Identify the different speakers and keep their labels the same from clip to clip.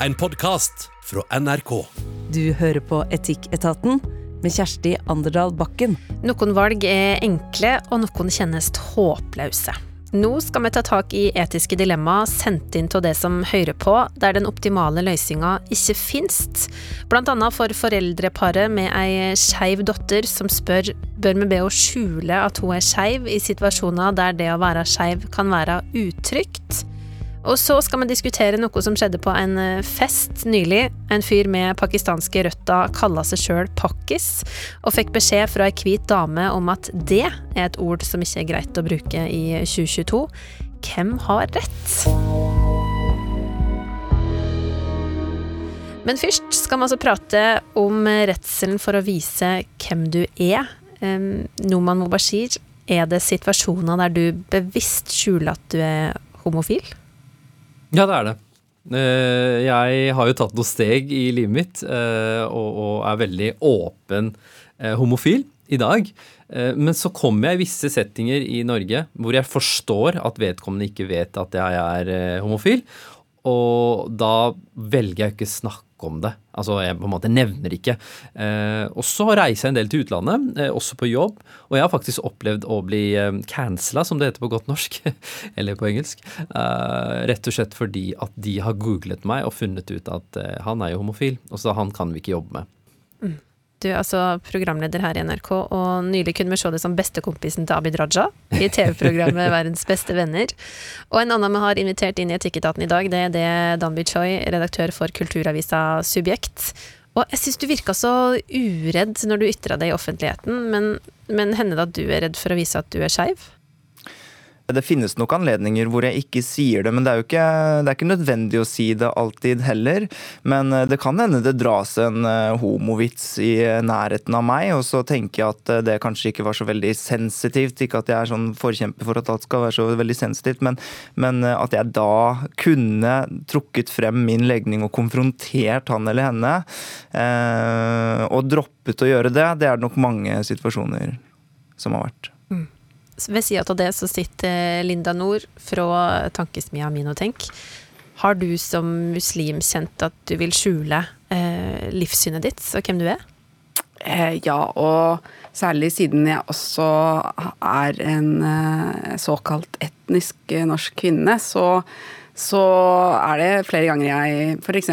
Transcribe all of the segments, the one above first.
Speaker 1: en podkast fra NRK.
Speaker 2: Du hører på Etikketaten med Kjersti Anderdal Bakken.
Speaker 3: Noen valg er enkle, og noen kjennes håpløse. Nå skal vi ta tak i etiske dilemmaer sendt inn av det som hører på, der den optimale løsninga ikke finnes. Blant annet for foreldreparet med ei skeiv datter som spør bør vi be henne skjule at hun er skeiv i situasjoner der det å være skeiv kan være utrygt. Og så skal vi diskutere noe som skjedde på en eh, fest nylig. En fyr med pakistanske røtter kalla seg sjøl pakkis, og fikk beskjed fra ei hvit dame om at det er et ord som ikke er greit å bruke i 2022. Hvem har rett? Men først skal vi altså prate om redselen for å vise hvem du er. Noman Mubashir, er det situasjoner der du bevisst skjuler at du er homofil?
Speaker 4: Ja, det er det. Eh, jeg har jo tatt noen steg i livet mitt eh, og er veldig åpen eh, homofil i dag. Men så kommer jeg i visse settinger i Norge hvor jeg forstår at vedkommende ikke vet at jeg er homofil. Og da velger jeg ikke snakke om det. Altså jeg på en måte nevner ikke. Eh, og så reiser jeg en del til utlandet, eh, også på jobb. Og jeg har faktisk opplevd å bli eh, cancela, som det heter på godt norsk, eller på engelsk. Eh, rett og slett fordi at de har googlet meg og funnet ut at eh, han er jo homofil, og så han kan vi ikke jobbe med.
Speaker 3: Du er altså programleder her i NRK, og nylig kunne vi se deg som bestekompisen til Abid Raja i TV-programmet Verdens beste venner. Og en annen vi har invitert inn i Etikketaten i dag, det er det Danby Choi, redaktør for kulturavisa Subjekt. Og jeg syns du virka så uredd når du ytra det i offentligheten, men, men hender det at du er redd for å vise at du er skeiv?
Speaker 5: Det finnes nok anledninger hvor jeg ikke sier det, men det er jo ikke, det er ikke nødvendig å si det alltid heller. Men eh, det kan hende det dras en eh, homovits i nærheten av meg, og så tenker jeg at eh, det kanskje ikke var så veldig sensitivt. Ikke at jeg er sånn forkjemper for at alt skal være så veldig sensitivt, men, men at jeg da kunne trukket frem min legning og konfrontert han eller henne, eh, og droppet å gjøre det, det er det nok mange situasjoner som har vært.
Speaker 3: Ved sida av det så sitter Linda Nord fra tankesmia Minotenk. Har du som muslim kjent at du vil skjule eh, livssynet ditt og hvem du er?
Speaker 6: Eh, ja, og særlig siden jeg også er en eh, såkalt etnisk norsk kvinne, så, så er det flere ganger jeg f.eks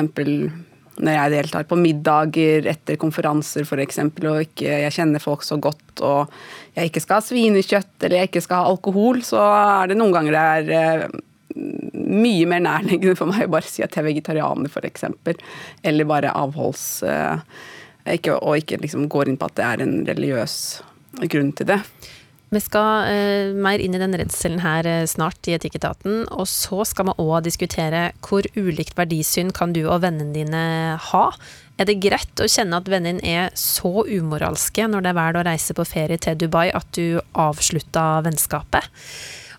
Speaker 6: når jeg deltar på middager etter konferanser f.eks., og ikke, jeg kjenner folk så godt, og jeg ikke skal ha svinekjøtt eller jeg ikke skal ha alkohol, så er det noen ganger det er eh, mye mer nærliggende for meg å bare si at jeg er vegetarianer, f.eks., eller bare avholds... Eh, ikke, og ikke liksom går inn på at det er en religiøs grunn til det.
Speaker 3: Vi skal eh, mer inn i den redselen her eh, snart i Etikketaten. Og så skal vi òg diskutere hvor ulikt verdisyn kan du og vennene dine ha. Er det greit å kjenne at vennene er så umoralske når det er verdt å reise på ferie til Dubai at du avslutta vennskapet?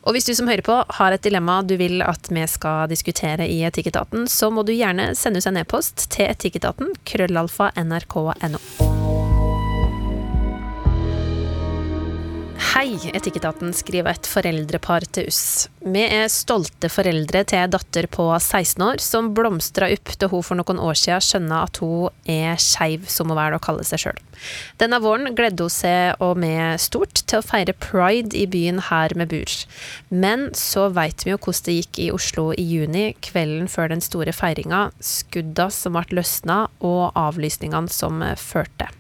Speaker 3: Og hvis du som hører på har et dilemma du vil at vi skal diskutere i Etikketaten, så må du gjerne sende oss en e-post til etikketaten krøllalfa nrk.no. Hei, Etikketaten skriver et foreldrepar til oss. Vi er stolte foreldre til ei datter på 16 år som blomstra opp da hun for noen år siden skjønna at hun er skeiv, som hun velger å kalle seg sjøl. Denne våren gledde hun seg og vi stort til å feire pride i byen her vi bor. Men så veit vi jo hvordan det gikk i Oslo i juni, kvelden før den store feiringa, skudda som ble løsna og avlysningene som førte.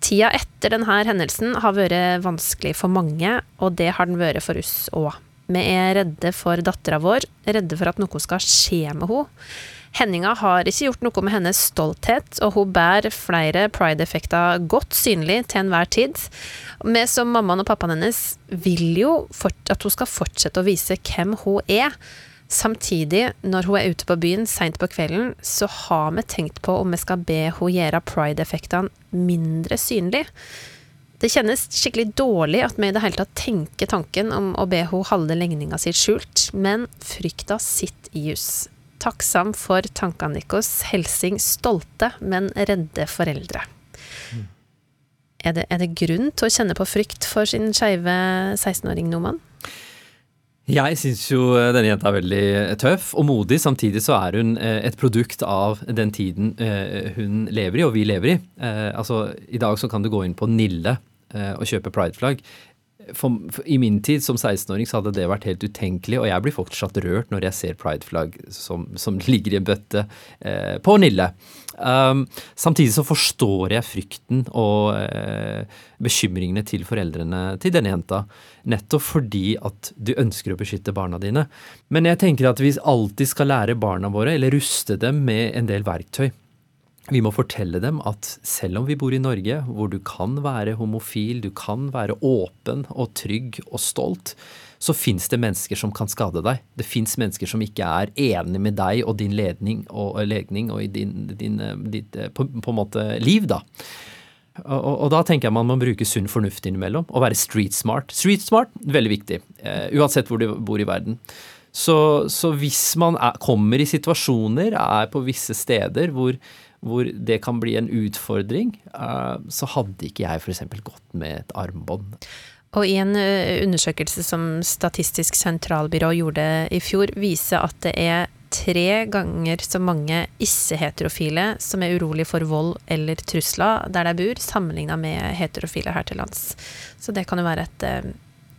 Speaker 3: Tida etter denne hendelsen har vært vanskelig for mange, og det har den vært for oss òg. Vi er redde for dattera vår, redde for at noe skal skje med henne. Henninga har ikke gjort noe med hennes stolthet, og hun bærer flere pride-effekter godt synlig til enhver tid. Vi som mammaen og pappaen hennes vil jo at hun skal fortsette å vise hvem hun er. Samtidig, når hun er ute på byen seint på kvelden, så har vi tenkt på om vi skal be hun gjøre pride-effektene mindre synlig. Det kjennes skikkelig dårlig at vi i det hele tatt tenker tanken om å be hun holde legninga si skjult, men frykta sitt i jus. Takksam for tankene deres. Helsing stolte, men redde foreldre. Mm. Er, det, er det grunn til å kjenne på frykt for sin skeive 16-åring Noman?
Speaker 4: Jeg syns jo denne jenta er veldig tøff og modig. Samtidig så er hun eh, et produkt av den tiden eh, hun lever i, og vi lever i. Eh, altså, I dag så kan du gå inn på Nille og kjøpe prideflagg. For, for, I min tid som 16-åring så hadde det vært helt utenkelig, og jeg blir fortsatt rørt når jeg ser prideflagg som, som ligger i en bøtte eh, på Nille. Um, samtidig så forstår jeg frykten og eh, bekymringene til foreldrene til denne jenta. Nettopp fordi at du ønsker å beskytte barna dine. Men jeg tenker at vi alltid skal lære barna våre, eller ruste dem med en del verktøy. Vi må fortelle dem at selv om vi bor i Norge, hvor du kan være homofil, du kan være åpen og trygg og stolt, så fins det mennesker som kan skade deg. Det fins mennesker som ikke er enig med deg og din ledning og legning og i din, din, ditt på, på, en måte liv, da. Og, og, da tenker jeg man må bruke sunn fornuft innimellom, og være street smart. Street smart, veldig viktig. Uansett hvor du bor i verden. Så, så hvis man er, kommer i situasjoner, er på visse steder hvor hvor det kan bli en utfordring, eh, så hadde ikke jeg f.eks. gått med et armbånd.
Speaker 3: Og i en eh, undersøkelse som Statistisk sentralbyrå gjorde i fjor, viser at det er tre ganger så mange ikke-heterofile som er urolig for vold eller trusler der de bor, sammenligna med heterofile her til lands. Så det kan jo være et eh,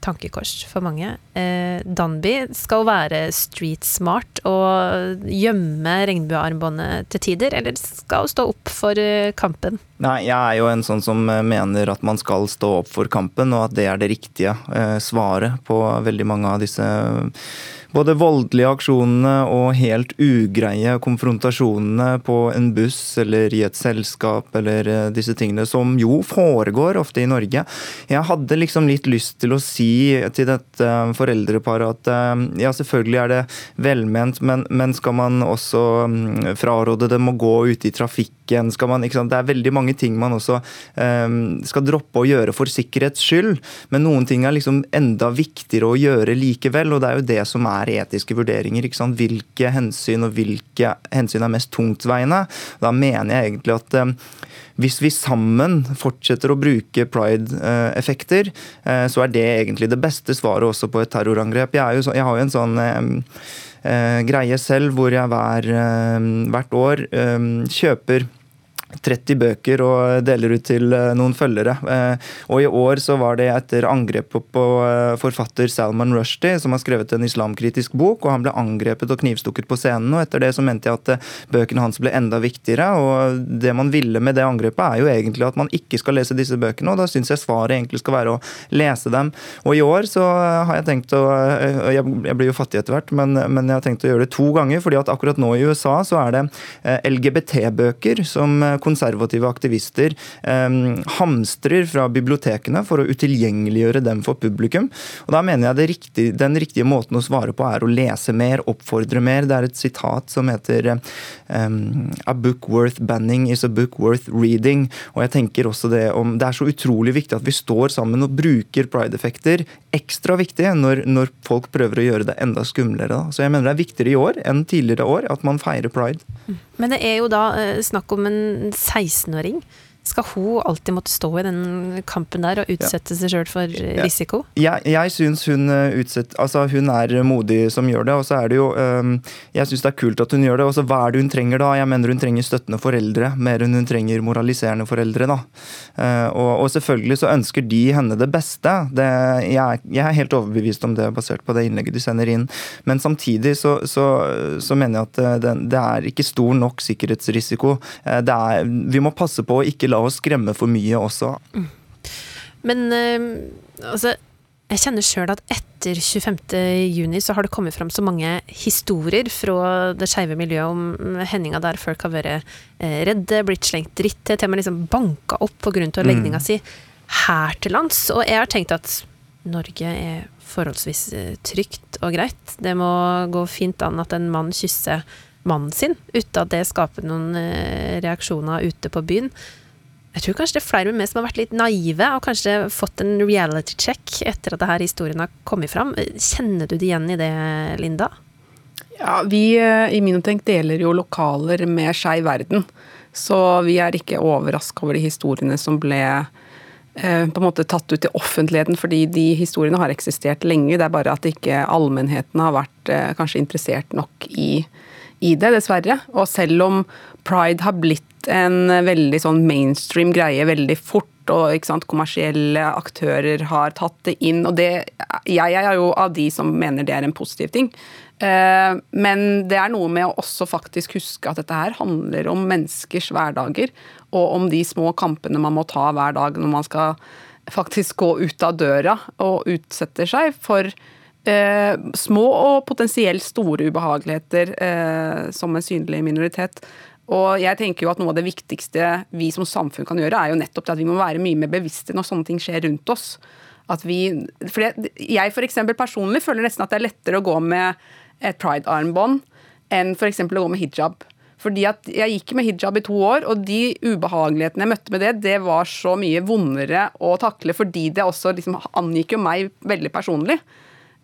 Speaker 3: tankekors for mange. Eh, Danby skal være street smart og gjemme regnbuearmbåndet til tider, eller skal stå opp for eh, kampen?
Speaker 5: Nei, jeg er jo en sånn som eh, mener at man skal stå opp for kampen, og at det er det riktige eh, svaret på veldig mange av disse både voldelige aksjonene og helt ugreie konfrontasjonene på en buss eller i et selskap eller eh, disse tingene, som jo foregår ofte i Norge. Jeg hadde liksom litt lyst til å si til dette foreldreparet at eh, ja, selvfølgelig er det velment, men, men skal man også mm, fraråde dem å gå ute i trafikken? Skal man, det er veldig mange ting man også um, skal droppe å gjøre for sikkerhets skyld, men noen ting er liksom enda viktigere å gjøre likevel, og det er jo det som er er etiske vurderinger. ikke sant? Hvilke hensyn og hvilke hensyn er mest tungtveiende. Da mener jeg egentlig at eh, hvis vi sammen fortsetter å bruke pride-effekter, eh, så er det egentlig det beste svaret også på et terrorangrep. Jeg, så, jeg har jo en sånn eh, greie selv hvor jeg hver, hvert år kjøper 30 bøker og deler ut til eh, noen følgere. Eh, og i år så var det etter angrepet på eh, forfatter Salman Rushdie, som har skrevet en islamkritisk bok, og han ble angrepet og knivstukket på scenen. og Etter det så mente jeg at bøkene hans ble enda viktigere. og Det man ville med det angrepet, er jo egentlig at man ikke skal lese disse bøkene, og da syns jeg svaret egentlig skal være å lese dem. Og i år så har jeg tenkt å Jeg blir jo fattig etter hvert, men, men jeg har tenkt å gjøre det to ganger, fordi at akkurat nå i USA så er det LGBT-bøker som konservative aktivister hamstrer fra bibliotekene for å utilgjengeliggjøre dem for publikum. Og Da mener jeg riktig, den riktige måten å svare på er å lese mer, oppfordre mer. Det er et sitat som heter A book worth banning is a book worth reading. Og jeg tenker også Det om, det er så utrolig viktig at vi står sammen og bruker pride-effekter. Ekstra viktig når, når, folk prøver å gjøre det enda skumlere. Da. Så jeg mener det er viktigere i år enn tidligere år at man feirer pride.
Speaker 3: Men det er jo da eh, snakk om en 16-åring. Skal hun alltid måtte stå i den kampen der og utsette seg sjøl for risiko?
Speaker 5: Jeg, jeg syns hun, utsetter altså hun er modig som gjør det. Og så er det jo um, Jeg syns det er kult at hun gjør det. Og så hva er det hun trenger da? Jeg mener hun trenger støttende foreldre mer enn hun trenger moraliserende foreldre. da. Uh, og, og, selvfølgelig så ønsker de henne det beste. Det, jeg, jeg, er helt overbevist om det basert på det innlegget de sender inn. Men samtidig så, så, så mener jeg at det, det, er ikke stor nok sikkerhetsrisiko. Det er, vi må passe på å ikke la oss skremme for mye også. Mm.
Speaker 3: Men uh, altså jeg kjenner sjøl at etter 25.6 så har det kommet fram så mange historier fra det skeive miljøet om hendinga der folk har vært eh, redde, blitt slengt dritt til, til og med liksom banka opp pga. legninga mm. si her til lands. Og jeg har tenkt at Norge er forholdsvis eh, trygt og greit. Det må gå fint an at en mann kysser mannen sin uten at det skaper noen reaksjoner ute på byen. Jeg tror kanskje det er flere med meg som har vært litt naive og kanskje fått en reality check etter at denne historien har kommet fram. Kjenner du det igjen i det, Linda?
Speaker 6: Ja, vi eh, i Minotenk deler jo lokaler med Skeiv verden. Så vi er ikke overraska over de historiene som ble eh, på en måte tatt ut i offentligheten, fordi de historiene har eksistert lenge. Det er bare at ikke allmennheten har vært eh, kanskje interessert nok i, i det, dessverre. Og selv om pride har blitt en veldig sånn mainstream greie veldig fort, og sant, kommersielle aktører har tatt det inn. Og det, jeg er jo av de som mener det er en positiv ting. Eh, men det er noe med å også faktisk huske at dette her handler om menneskers hverdager, og om de små kampene man må ta hver dag når man skal faktisk gå ut av døra og utsetter seg for eh, små og potensielt store ubehageligheter eh, som en synlig minoritet. Og jeg tenker jo at Noe av det viktigste vi som samfunn kan gjøre, er jo nettopp at vi må være mye mer bevisste når sånne ting skjer rundt oss. At vi, for jeg for eksempel personlig føler nesten at det er lettere å gå med et pride-armbånd enn f.eks. å gå med hijab. Fordi at Jeg gikk med hijab i to år, og de ubehagelighetene jeg møtte med det, det var så mye vondere å takle, fordi det også liksom angikk jo meg veldig personlig.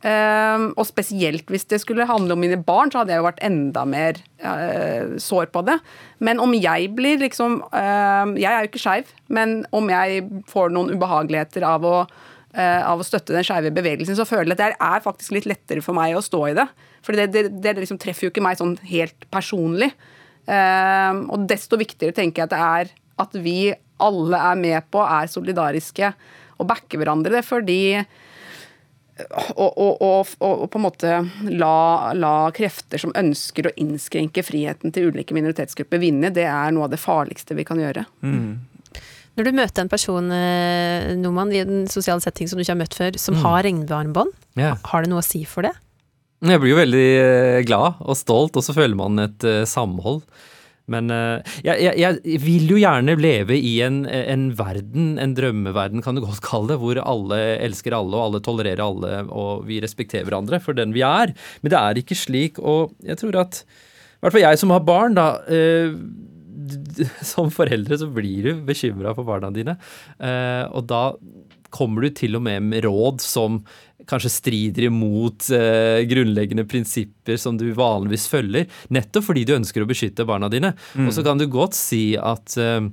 Speaker 6: Um, og spesielt hvis det skulle handle om mine barn, så hadde jeg jo vært enda mer uh, sår på det. Men om jeg blir liksom uh, Jeg er jo ikke skeiv, men om jeg får noen ubehageligheter av å, uh, av å støtte den skeive bevegelsen, så føler jeg at det er faktisk litt lettere for meg å stå i det. For det, det, det liksom treffer jo ikke meg sånn helt personlig. Um, og desto viktigere tenker jeg at det er at vi alle er med på, er solidariske og backer hverandre. Fordi og, og, og, og, på en måte la, la, krefter som ønsker å innskrenke friheten til ulike minoritetsgrupper vinne, det er noe av det farligste vi kan gjøre. Mm.
Speaker 3: Når du møter en person eh, Noman, i en sosial setting som du ikke har møtt før, som mm. har regnbuearmbånd, yeah. har det noe å si for det?
Speaker 4: Jeg blir jo veldig eh, glad og stolt, og så føler man et uh, samhold. Men uh, jeg, jeg, jeg, vil jo gjerne leve i en, en, verden, en drømmeverden kan du godt kalle det, hvor alle elsker alle, og alle tolererer alle, og vi respekterer hverandre for den vi er. Men det er ikke slik, og jeg tror at I hvert fall jeg som har barn, da. Eh, som foreldre så blir du bekymra for barna dine. og da kommer du til og med med råd som kanskje strider imot eh, grunnleggende prinsipper som du vanligvis følger, nettopp fordi du ønsker å beskytte barna dine. Mm. Og så kan du godt si at eh,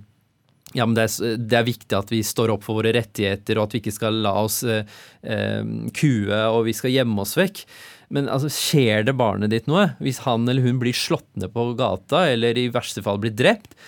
Speaker 4: ja, men det er, det er, viktig at vi står opp for våre rettigheter, og at vi ikke skal la oss eh, eh, kue og vi skal gjemme oss vekk. Men altså, skjer det barnet ditt noe, hvis han eller hun blir slått ned på gata, eller i verste fall blir drept,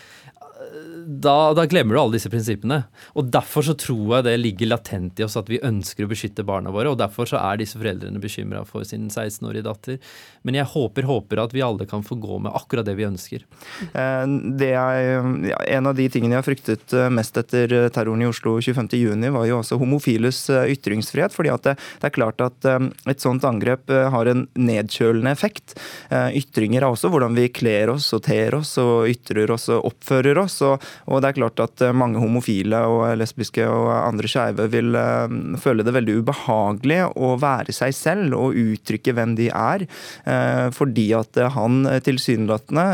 Speaker 4: da, da, glemmer du alle disse prinsippene. Og Derfor så tror jeg det ligger latent i oss at vi ønsker å beskytte barna våre. og Derfor så er disse foreldrene bekymra for sin 16-årige datter. Men jeg håper, håper at vi alle kan få gå med akkurat det vi ønsker.
Speaker 5: Eh, det er, en av de tingene jeg har fryktet eh, mest etter eh, terroren i Oslo 25.6, var jo også homofiles ytringsfrihet. fordi at det, det, er klart at et sånt angrep har en nedkjølende effekt. Ytringer er også hvordan vi kler oss og ter oss og ytrer oss og oppfører oss. og og det er klart at eh, mange homofile og lesbiske og andre skeive vil eh, føle det veldig ubehagelig å være seg selv og uttrykke hvem de er, eh, fordi at han tilsynelatende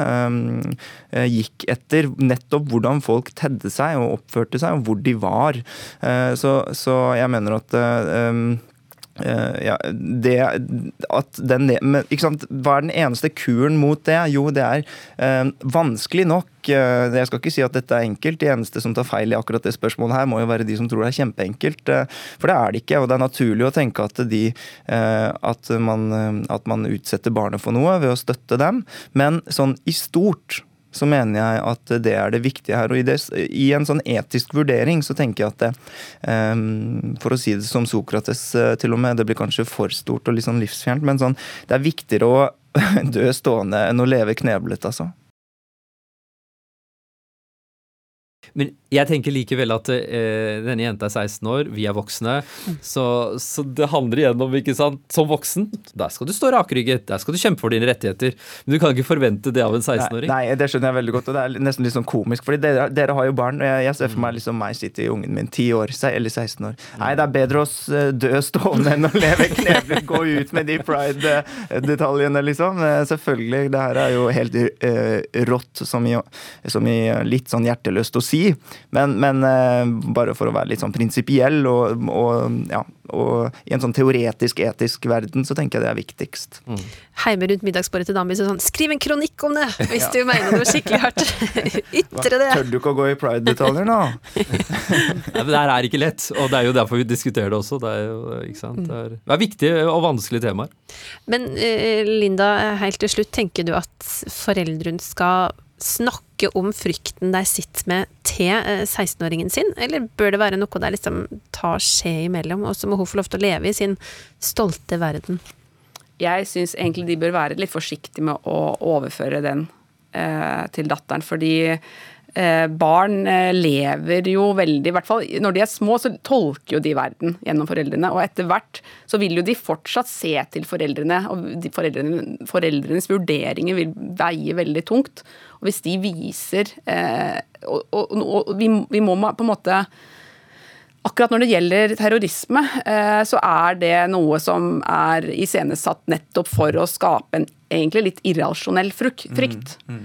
Speaker 5: gikk etter nettopp hvordan folk tedde seg og oppførte seg, og hvor de var. Så, så jeg mener at Uh, ja, det at den, men, Hva er den eneste kuren mot det? Jo, det er uh, vanskelig nok. Uh, jeg skal ikke si at dette er enkelt. De eneste som tar feil i akkurat det spørsmålet her, må jo være de som tror det er kjempeenkelt. for det er det ikke. Og det er naturlig å tenke at, de, at, man, at man utsetter barnet for noe ved å støtte dem. Men sånn i stort så mener jeg at det er det viktige her. Og i, det, i en sånn etisk vurdering så tenker jeg at det, um, For å si det som Sokrates uh, til og med, det blir kanskje for stort og litt sånn livsfjernt, men sånn, det er viktigere å dø stående enn å leve kneblet, altså.
Speaker 4: Men jeg tenker likevel at eh, denne jenta er 16 år, vi er voksne. Så, så, det handler igjen om, ikke sant, som voksen, der skal du stå rakrygget, der skal du kjempe for dine rettigheter. Men du kan ikke forvente det av en 16-åring.
Speaker 5: Nei, nei, det skjønner jeg veldig godt, og det er nesten litt sånn komisk. fordi dere, dere har jo barn, jeg, jeg, ser for meg liksom meg sitte i ungen min 10 år, eller 16 år. Nei, det er bedre å dø stående enn å leve kneblet, gå ut med de pride-detaljene, liksom. Eh, selvfølgelig, det her er jo helt uh, rått, som i, som i litt sånn hjerteløst å si si. Men, men bare for å være litt sånn prinsipiell og, og, ja, og i en sånn teoretisk, etisk verden, så tenker jeg det er viktigst. Mm.
Speaker 3: Heime rundt middagsbordet til så sånn Skriv en kronikk om det, hvis ja. du mener noe skikkelig hardt. Ytre det.
Speaker 5: Tør du ikke å gå i pride-detaljer nå?
Speaker 4: Nei, det her er ikke lett, og det er jo derfor vi diskuterer det også. Det er jo ikke sant? Det er, det er viktige og vanskelige temaer.
Speaker 3: Men eh, Linda, helt til slutt, tenker du at foreldrene skal snakke om frykten de sitter med til 16-åringen eh, sin, eller bør det være noe der liksom tar skje imellom, og så må hun få lov til å leve i sin stolte verden?
Speaker 6: Jeg syns egentlig de bør være litt forsiktige med å overføre den eh, til datteren, fordi eh, barn eh, lever jo veldig I hvert fall når de er små, så tolker jo de verden gjennom foreldrene. Og etter hvert så vil jo de fortsatt se til foreldrene, og foreldrene, foreldrenes vurderinger vil veie veldig tungt. Og hvis de viser eh, Og, og, og vi, vi, må på en måte Akkurat når det gjelder terrorisme, eh, så er det noe som er iscenesatt nettopp for å skape en egentlig litt irrasjonell frykt. Mm, mm.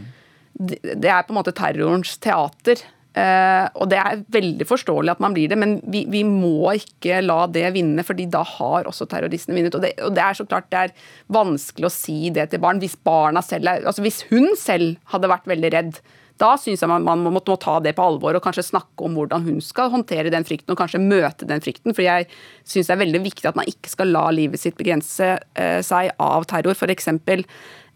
Speaker 6: Det er på en måte terrorens teater. Uh, og det er veldig forståelig at man blir det, men vi, vi, må ikke la det vinne, fordi da har også terroristene vunnet. Og, og, det er så klart det er vanskelig å si det til barn. Hvis barna selv er, altså hvis hun selv hadde vært veldig redd, da syns jeg man, man må, må, ta det på alvor og kanskje snakke om hvordan hun skal håndtere den frykten, og kanskje møte den frykten. For jeg syns det er veldig viktig at man ikke skal la livet sitt begrense eh, seg av terror. F.eks.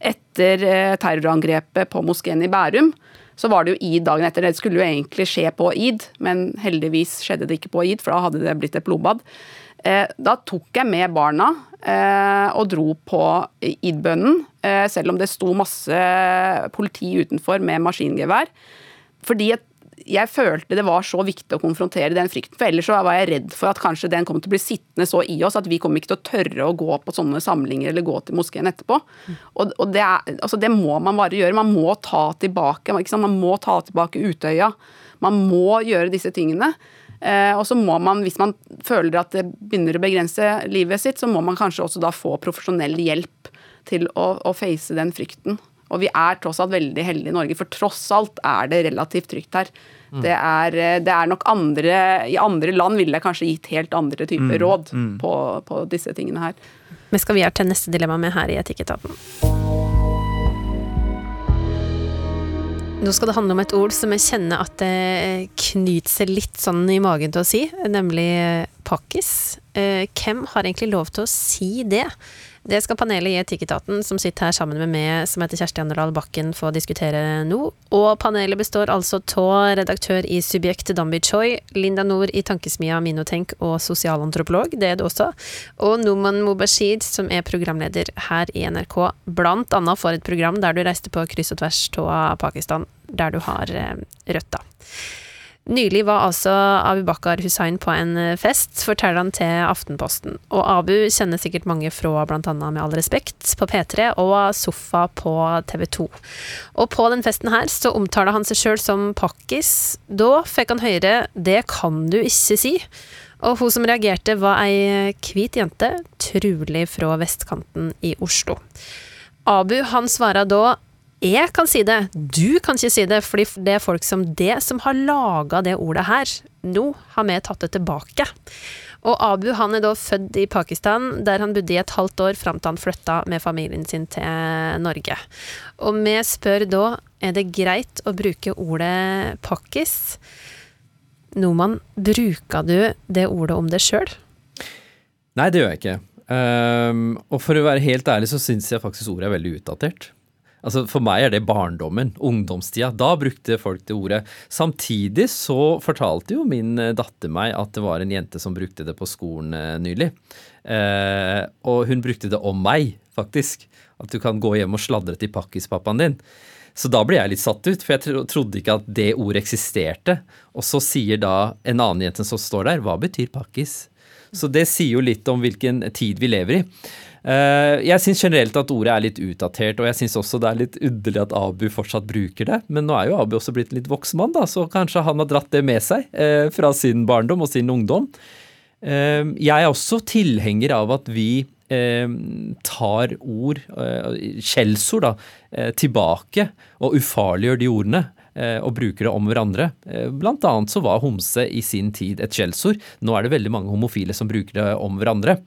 Speaker 6: etter eh, terrorangrepet på moskeen i Bærum så var det jo id dagen etter. Det skulle jo egentlig skje på id, men heldigvis skjedde det ikke på id, for da hadde det blitt et blodbad. Eh, da tok jeg med barna eh, og dro på id-bønnen, eh, selv om det sto masse politi utenfor med maskingevær. Fordi at jeg følte det var så viktig å konfrontere den frykten. For ellers så var jeg redd for at kanskje den kom til å bli sittende så i oss at vi kom ikke til å tørre å gå på sånne samlinger eller gå til moskeen etterpå. Og, og det, er, altså det, må man bare gjøre. Man må ta tilbake Man må ta tilbake Utøya. Man må gjøre disse tingene. Eh, og så må man, hvis man føler at det begynner å begrense livet sitt, så må man kanskje også da få profesjonell hjelp til å, å face den frykten. Og vi er tross alt veldig heldige i Norge, for tross alt er det relativt trygt her. Mm. Det, er, eh, det, er, nok andre I andre land ville jeg kanskje gitt helt andre typer mm. råd mm. På, på, disse tingene her.
Speaker 3: Men skal vi gjøre til neste dilemma med her i Etikketaten. Nå skal det handle om et ord som jeg kjenner at det knyter seg litt sånn i magen til å si, nemlig pakkis. Eh, hvem har egentlig lov til å si det? Det skal panelet i Etikketaten, som sitter her sammen med meg, som heter Kjersti Anderdal Bakken, få diskutere nå. Og panelet består altså av redaktør i Subjekt Dambi Choi, Linda Nord i Tankesmia Minotenk og sosialantropolog, det er det også, og Noman Mubashir, som er programleder her i NRK, blant annet for et program der du reiste på kryss og tvers av Pakistan, der du har eh, røtter. Nylig var altså Abu Bakar Hussain på en eh, fest, forteller han til Aftenposten. Og Abu kjenner sikkert mange fra annet Med all respekt på P3 og Sofa på TV 2. Og på den festen her så omtaler han seg sjøl som pakkis. Da fikk han høre 'det kan du ikke si'. Og hun som reagerte var ei hvit jente, trolig fra vestkanten i Oslo. Abu han svarer da jeg kan si det, du kan ikke si det, fordi det er folk som det som har laga det ordet her. Nå har vi tatt det tilbake. Og Abu han er da født i Pakistan, der han bodde i et halvt år fram til han flytta med familien sin til Norge. Og vi spør da er det greit å bruke ordet pakkis. Noman, bruker du det ordet om deg sjøl?
Speaker 4: Nei, det gjør jeg ikke. Um, og for å være helt ærlig så syns jeg faktisk ordet er veldig utdatert. Altså For meg er det barndommen, ungdomstida. Da brukte folk det ordet. Samtidig så fortalte jo min eh, datter meg at det var en jente som brukte det på skolen eh, nylig. Eh, og hun brukte det om meg, faktisk. At du kan gå hjem og sladre til pakkispappaen din. Så da ble jeg litt satt ut, for jeg trodde ikke at det ordet eksisterte. Og så sier da en annen jente som står der, hva betyr pakkis? Så det sier jo litt om hvilken tid vi lever i. Eh, jeg syns generelt at ordet er litt utdatert, og jeg syns også det er litt underlig at Abu fortsatt bruker det. Men nå er jo Abu også blitt en litt voksen mann, da, så kanskje han har dratt det med seg eh, fra sin barndom og sin ungdom. Eh, jeg er også tilhenger av at vi tar ord, skjellsord, da, tilbake og ufarliggjør de ordene og bruker det om hverandre. Blant annet så var homse i sin tid et skjellsord. Nå er det veldig mange homofile som bruker det om hverandre.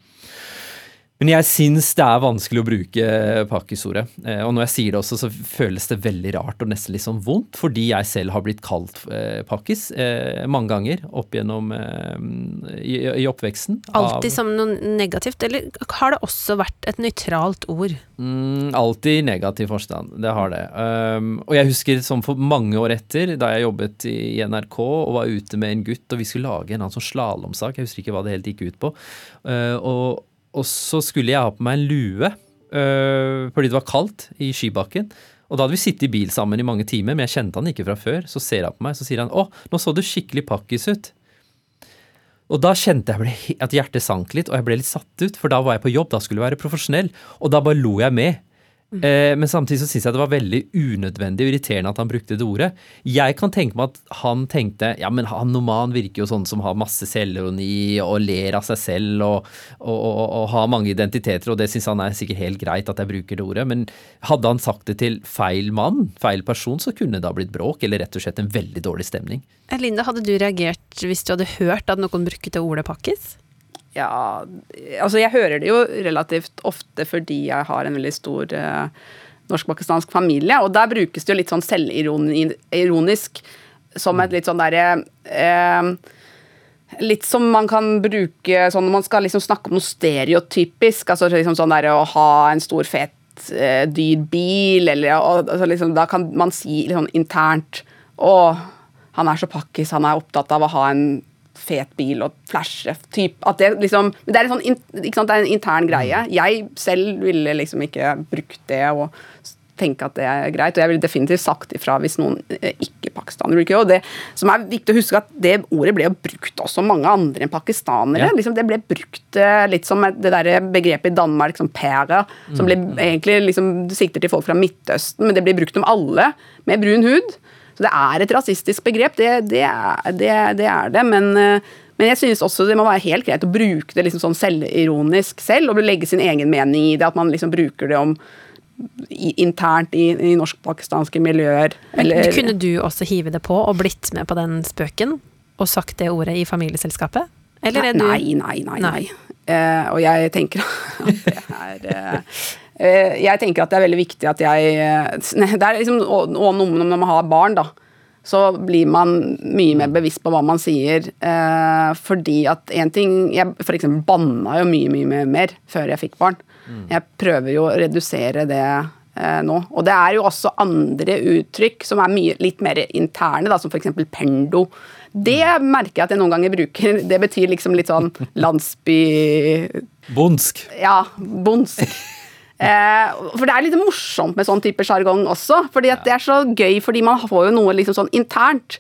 Speaker 4: Men jeg syns det er vanskelig å bruke pakkisordet. Eh, Og når jeg sier det også, så føles det veldig rart og nesten litt sånn vondt, fordi jeg selv har blitt kalt eh, pakkis eh, mange ganger opp gjennom i, i oppveksten.
Speaker 3: Alltid som noe negativt, eller har det også vært et nøytralt ord?
Speaker 4: Mm, alltid i negativ forstand, det har det. Um, og jeg husker som for mange år etter, da jeg jobbet i NRK og var ute med en gutt, og vi skulle lage en annen sånn slalåmsak, jeg husker ikke hva det helt gikk ut på. Og, og så skulle jeg ha på meg en lue, øh, fordi det var kaldt i skibakken. Og da hadde vi sittet i bil sammen i mange timer, men jeg kjente han ikke fra før. Så ser han på meg, så sier han 'Å, nå så du skikkelig pakkis ut'. Og da kjente jeg at hjertet sank litt, og jeg ble litt satt ut, for da var jeg på jobb, da skulle jeg være profesjonell, og da bare lo jeg med. Eh, men samtidig så syns jeg det var veldig unødvendig og irriterende at han brukte det ordet. Jeg kan tenke meg at han tenkte ja, men han Noman virker jo sånn som har masse selvironi og ler av seg selv og, og, og, og har mange identiteter, og det syns han er sikkert helt greit at jeg bruker det ordet. Men hadde han sagt det til feil mann, feil person, så kunne det da blitt bråk, eller rett og slett en veldig dårlig stemning.
Speaker 3: Linda, hadde du reagert hvis du hadde hørt at noen brukte ordet pakkis?
Speaker 6: Ja, altså jeg hører det jo relativt ofte fordi jeg har en veldig stor eh, norsk-pakistansk familie, og der brukes det jo litt sånn selvironisk som et litt sånn derre eh, Litt som man kan bruke sånn når man skal liksom snakke om noe stereotypisk, altså liksom sånn derre å ha en stor, fet eh, dyr bil, eller og, altså liksom, Da kan man si litt sånn internt Å, han er så pakkis, han er opptatt av å ha en fet bil og flashe typ, at det liksom men Det er en sånn sant, det er en intern greie. Jeg selv ville liksom ikke brukt det og tenke at det er greit, og jeg ville definitivt sagt ifra hvis noen eh, ikke-pakistanere bruker det. Og det som er viktig å huske, at det ordet ble jo brukt også av mange andre enn pakistanere.
Speaker 4: Ja.
Speaker 6: Liksom, det ble brukt eh, litt som det der begrepet i Danmark som pære, som ble egentlig liksom sikter til folk fra Midtøsten, men det blir brukt om alle med brun hud. Så det er et rasistisk begrep, det, det, er, det, det er det. Men, eh, men jeg synes også det må være helt greit å bruke det liksom sånn selvironisk selv, og legge sin egen mening i det. At man liksom bruker det om internt i, i norsk-pakistanske miljøer. Eller,
Speaker 3: Kunne du også hive det på og blitt med på den spøken og sagt det ordet i familieselskapet? Eller er du
Speaker 6: Nei, nei, nei. nei.
Speaker 3: Nei.
Speaker 6: Eh, og jeg tenker at det er eh, Jeg tenker at det er veldig viktig at jeg eh, Det er liksom og, når man har barn, da. Så blir man mye mer bevisst på hva man sier. Eh, fordi at en ting Jeg for eksempel banna jo mye, mye mer- før jeg fikk barn. Jeg prøver jo å redusere det eh, nå. Og det er jo også andre uttrykk som er mye, litt mer interne, da, som f.eks. pendo. Det merker jeg at jeg noen ganger bruker. Det betyr liksom litt sånn landsby...
Speaker 4: Bondsk.
Speaker 6: Ja, bondsk. Eh, for det er litt morsomt med sånn type sjargong også. fordi at det er så gøy, fordi man får jo noe liksom sånn internt.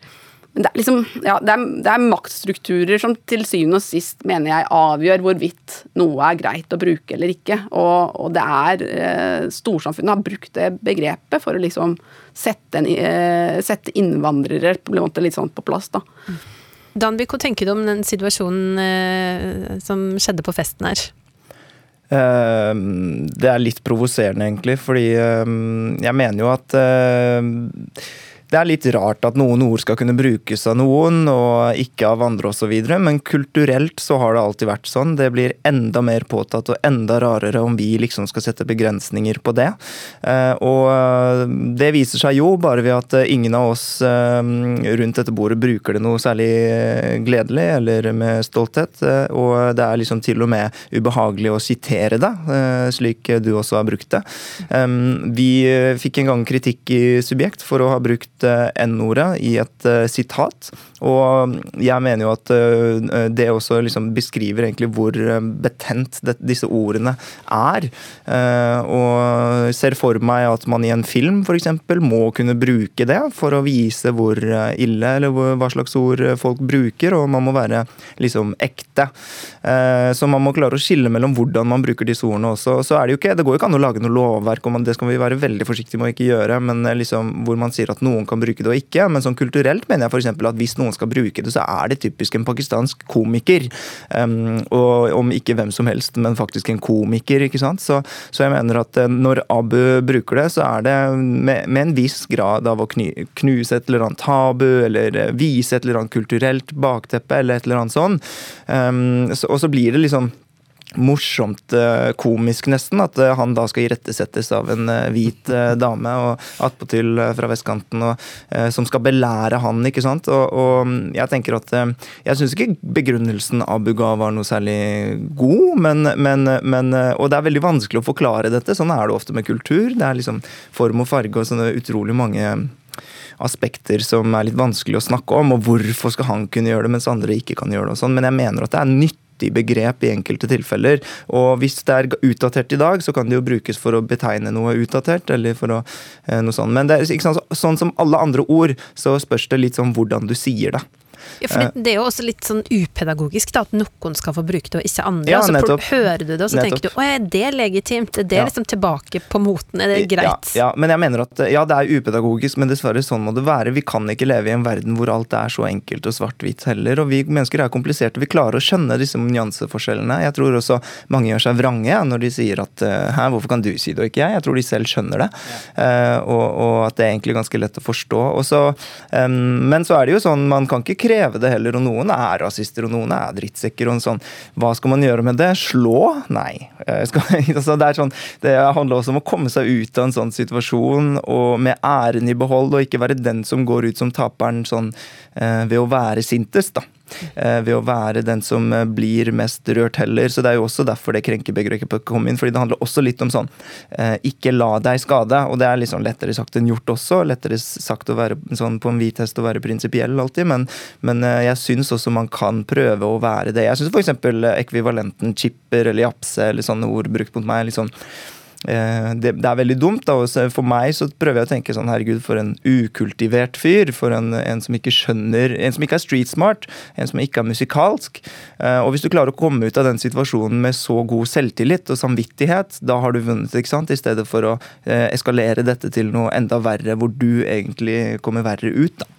Speaker 6: Men det er liksom, ja, det er, det er maktstrukturer som til syvende og sist mener jeg avgjør hvorvidt noe er greit å bruke eller ikke. Og, og det er eh, Storsamfunnet har brukt det begrepet for å liksom sette, en, eh, sette innvandrere på litt sånn på plass. da.
Speaker 3: Danby, hva tenker du om den situasjonen eh, som skjedde på festen her?
Speaker 5: Eh, Det er litt provoserende, egentlig, fordi eh, jeg mener jo at eh, det er litt rart at noen ord skal kunne brukes av noen, og ikke av andre osv., men kulturelt så har det alltid vært sånn. Det blir enda mer påtatt og enda rarere om vi liksom skal sette begrensninger på det. Eh, Og det viser seg jo bare ved at ingen av oss eh, rundt dette bordet bruker det noe særlig gledelig eller med stolthet, eh, og det er liksom til og med ubehagelig å sitere det, eh, slik du også har brukt det. Vi eh, fikk en gang kritikk i Subjekt for å ha brukt eh, N-ordet i et eh, sitat. Og jeg mener jo at eh, det også liksom beskriver egentlig hvor eh, betent det, disse ordene er. Eh, Og ser for meg at man i en film f.eks. må kunne bruke det for å vise hvor eh, ille eller hva slags ord folk bruker, og man må være liksom ekte. Eh, Så man må klare å skille mellom hvordan man bruker disse ordene også. Så er Det jo ikke, det går jo ikke an å lage noe lovverk, og det skal vi være veldig forsiktige med å ikke gjøre, men eh, liksom hvor man sier at noen kan bruke det og ikke. Men sånn kulturelt mener jeg f.eks. at hvis noen skal bruke det, så er det typisk en pakistansk komiker. Um, og om ikke hvem som helst, men faktisk en komiker. ikke sant? Så, så jeg mener at når Abu bruker det, så er det med, med en viss grad av å knuse et eller annet tabu, eller vise et eller annet kulturelt bakteppe, eller et eller annet sånn. Um, så, og så blir det liksom morsomt eh, komisk, nesten, at eh, han da skal irettesettes av en eh, hvit dame og attpåtil fra vestkanten, og, som skal belære han, ikke sant. Og, og jeg tenker at Jeg syns ikke begrunnelsen Abu ga var noe særlig god, men, men, men, Og det er veldig vanskelig å forklare dette. Sånn er det ofte med kultur. Det er liksom form og farge og sånne utrolig mange aspekter som er litt vanskelig å snakke om, og hvorfor skal han kunne gjøre det, mens andre ikke kan gjøre det. og sånn, Men jeg mener at det er nytt begrep i enkelte tilfeller. Og hvis det er utdatert i dag, så kan det jo brukes for å betegne noe utdatert. eller for å, eh, noe sånt. Men det er, sant, sånn som alle andre ord, så spørs det litt sånn hvordan du sier det.
Speaker 3: Ja, for det, det, er jo også litt sånn upedagogisk da, at noen skal få bruke det, og ikke andre. Ja, og så hører du det, og så nettopp. tenker du å, er det legitimt? Er det ja. liksom tilbake på moten? Er det greit?
Speaker 5: Ja, ja, men jeg mener at ja, det er upedagogisk, men dessverre sånn må det være. Vi kan ikke leve i en verden hvor alt er så enkelt og svart-hvitt heller. Og vi mennesker er kompliserte. Vi klarer å skjønne disse nyanseforskjellene. Jeg tror også mange gjør seg vrange når de sier at hæ, hvorfor kan du si det og ikke jeg? Jeg tror de selv skjønner det. Uh, og, og, at det er egentlig ganske lett å forstå. Så, um, men så er det jo sånn, man kan ikke kreve kreve det heller. Og noen er rasister, og noen er drittsekker. og en sånn. Hva skal man gjøre med det? Slå? Nei. Skal, altså, det, sånn, det, handler også om å komme seg ut av en sånn situasjon og med æren i behold, og ikke være den som går ut som taperen sånn, eh, ved å være sintest. da. Eh, ved å være den som eh, blir mest rørt heller. Så det er jo også derfor det krenkebegrepet kom inn. fordi det handler også litt om sånn eh, ikke la deg skade. Og det er liksom lettere sagt enn gjort også. Lettere sagt å være sånn på en hvit hest og være prinsipiell alltid, men, men jeg syns også man kan prøve å være det. Jeg syns f.eks. ekvivalenten chipper eller japse eller sånne ord brukt mot meg liksom sånn det, det, er veldig dumt. da, For meg så prøver jeg å tenke sånn herregud, for en ukultivert fyr. For en, en, som ikke skjønner En som ikke er street smart. En som ikke er musikalsk. Eh, og hvis du klarer å komme ut av den situasjonen med så god selvtillit og samvittighet, da har du vunnet, ikke sant? I stedet for å eh, eskalere dette til noe enda verre, hvor du egentlig kommer verre ut. da.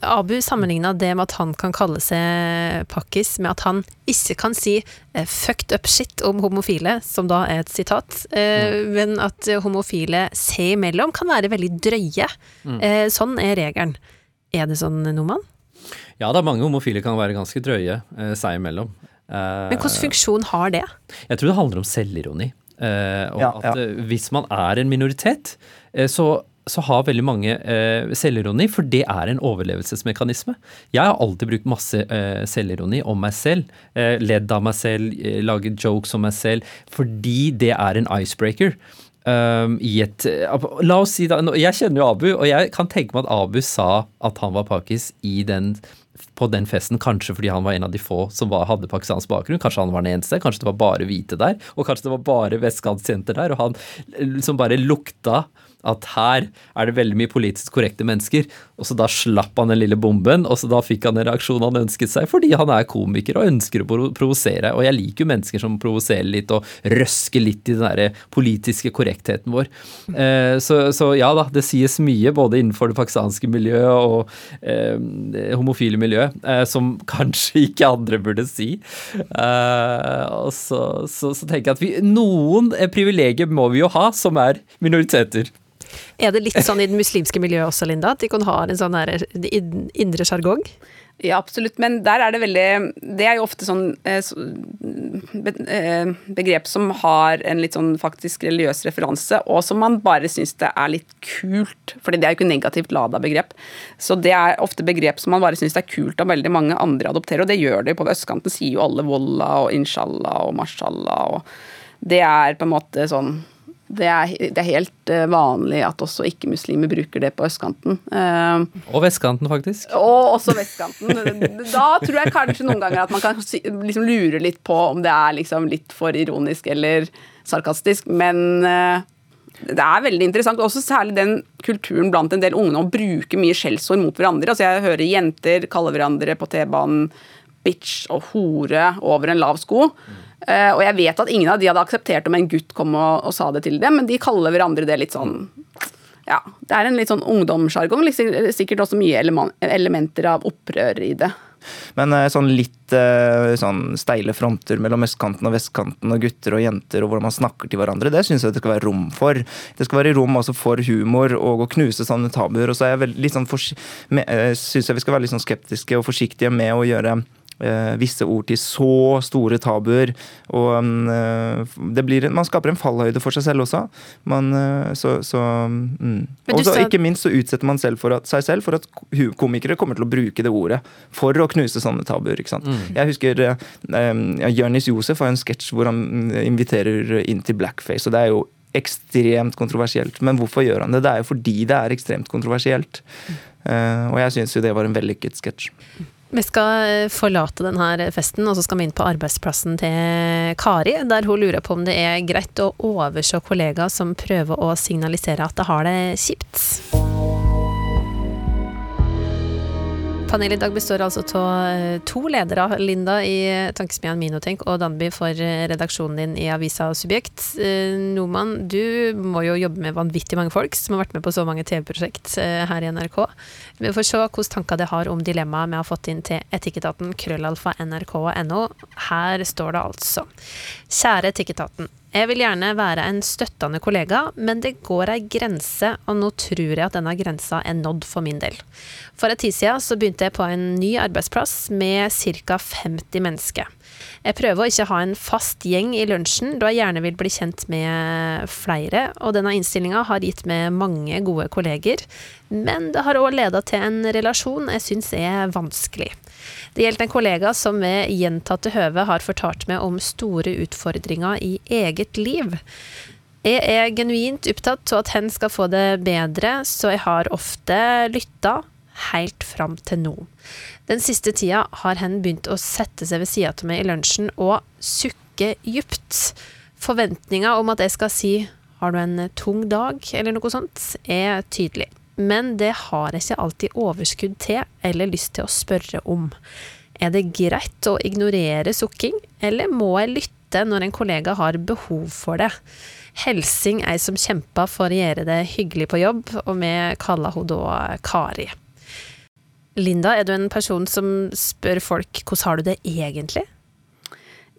Speaker 3: Abu sammenligna det med at han kan kalle seg pakkis, med at han ikke kan si eh, 'fucked up shit' om homofile, som da er et sitat, eh, mm. men at homofile seg imellom kan være veldig drøye. Mm. Eh, sånn er regelen. Er det sånn, Noman?
Speaker 4: Ja da, mange homofile kan være ganske drøye eh, seg imellom.
Speaker 3: men hvilken funksjon har det?
Speaker 4: Jeg tror det handler om selvironi. og ja, ja. at hvis man er en minoritet, så så har veldig mange eh, selvironi, for det er en overlevelsesmekanisme. Jeg har alltid brukt masse eh, selvironi om meg selv. Eh, ledd av meg selv, eh, laget jokes om meg selv, fordi det er en icebreaker. Um, i et eh, La oss si da Jeg kjenner jo Abu, og jeg kan tenke meg at Abu sa at han var pakis i den på den festen, kanskje fordi han var en av de få som var, hadde pakistansk bakgrunn. Kanskje han var den eneste, kanskje det var bare hvite der, og kanskje det var bare vestkantsjenter der, og han som bare lukta at her er det veldig mye politisk korrekte mennesker. Og så da slapp han den lille bomben, og så da fikk han en reaksjon han ønsket seg, fordi han er komiker og ønsker å provosere. Og jeg liker jo mennesker som provoserer litt og røsker litt i den der politiske korrektheten vår. Eh, så, så, ja da, det sies mye både innenfor det pakistanske miljøet og eh, homofile miljøet, eh, som kanskje ikke andre burde si. Eh, og så, så, så, tenker jeg at vi, noen privilegier må vi jo ha, som er minoriteter.
Speaker 3: Er det litt sånn i det muslimske miljøet også, Linda? At de kan ha en sånn her indre sjargong?
Speaker 6: Ja, absolutt. Men der er det veldig Det er jo ofte sånn eh, eh, begrep som har en litt sånn faktisk religiøs referanse, og som man bare syns det er litt kult. fordi det er jo ikke negativt lada begrep. Så det er ofte begrep som man bare syns det er kult av veldig mange andre adopterer, og det gjør de på østkanten. Sier jo alle wallah og inshallah og mashallah og Det er på en måte sånn det er, det er, helt eh, vanlig at også ikke-muslimer bruker det på østkanten. Uh,
Speaker 4: og vestkanten, faktisk.
Speaker 6: Og også vestkanten. da tror jeg kanskje noen ganger at man kan liksom lure litt på om det er liksom litt for ironisk eller sarkastisk, men uh, det er veldig interessant. Også særlig den kulturen blant en del unge å bruke mye skjellsord mot hverandre. Altså jeg hører jenter kalle hverandre på T-banen bitch og hore over en lav sko. Mm. Uh, og jeg vet at ingen av de hadde akseptert om en gutt kom og, og, sa det til dem, men de kaller hverandre det litt sånn Ja, det er en litt sånn ungdomssjargong. liksom, Sikkert også mye elementer av opprør i det.
Speaker 5: Men eh, sånn litt eh, sånn steile fronter mellom østkanten og vestkanten og gutter og jenter og hvordan man snakker til hverandre, det syns jeg det skal være rom for. Det skal være rom også for humor og å knuse sånne tabuer. Og så er jeg sånn eh, syns jeg vi skal være litt sånn skeptiske og forsiktige med å gjøre eh, visse ord til så store tabuer. Og mm, eh, det blir, man skaper en fallhøyde for seg selv også. Man, eh, så, så, mm. Og så ikke minst så utsetter man selv at, seg selv for at komikere kommer til å bruke det ordet for å knuse sånne tabuer. ikke sant? Jeg husker eh, ja, Jonis Josef har en sketsj hvor han mm, inviterer inn til blackface. og det er jo ekstremt kontroversielt. Men hvorfor gjør han det? Det er jo fordi det er ekstremt kontroversielt. Eh, og jeg syns jo det var en vellykket sketsj.
Speaker 3: Vi skal eh, forlate denne festen, og så skal vi inn på arbeidsplassen til Kari, der hun lurer på om det er greit å overse kollegaer som prøver å signalisere at det har det kjipt. Panelet i dag består altså av to ledere, Linda i Tankesmien Minotenk og Danby for eh, redaksjonen din i avisa Subjekt. Eh, Noman, du må jo jobbe med vanvittig mange folk som har vært med på så mange TV-prosjekt eh, her i NRK. Vi får se hvilke tanker det har om dilemmaet vi har fått inn til Etikketaten, krøllalfa nrk.no. Her står det altså. Kjære Etikketaten. Jeg vil gjerne være en støttende kollega, men det går ei grense, og nå tror jeg at denne grensa er nådd for min del. For en tid siden så begynte jeg på en ny arbeidsplass med ca. 50 mennesker. Jeg prøver å ikke ha en fast gjeng i lunsjen, da jeg gjerne vil bli kjent med flere, og denne innstillinga har gitt meg mange gode kolleger, men det har òg leda til en relasjon jeg syns er vanskelig. Det gjelder en kollega som ved gjentatte høve har fortalt meg om store utfordringer i eget liv. Jeg er genuint opptatt av at hen skal få det bedre, så jeg har ofte lytta helt fram til nå. Den siste tida har hen begynt å sette seg ved sida av meg i lunsjen og sukke djupt. Forventninga om at jeg skal si 'har du en tung dag', eller noe sånt, er tydelig. Men det har jeg ikke alltid overskudd til eller lyst til å spørre om. Er det greit å ignorere sukking, eller må jeg lytte når en kollega har behov for det? Helsing ei som kjempa for å gjøre det hyggelig på jobb, og vi kaller hun da Kari. Linda, er du en person som spør folk hvordan har du det egentlig?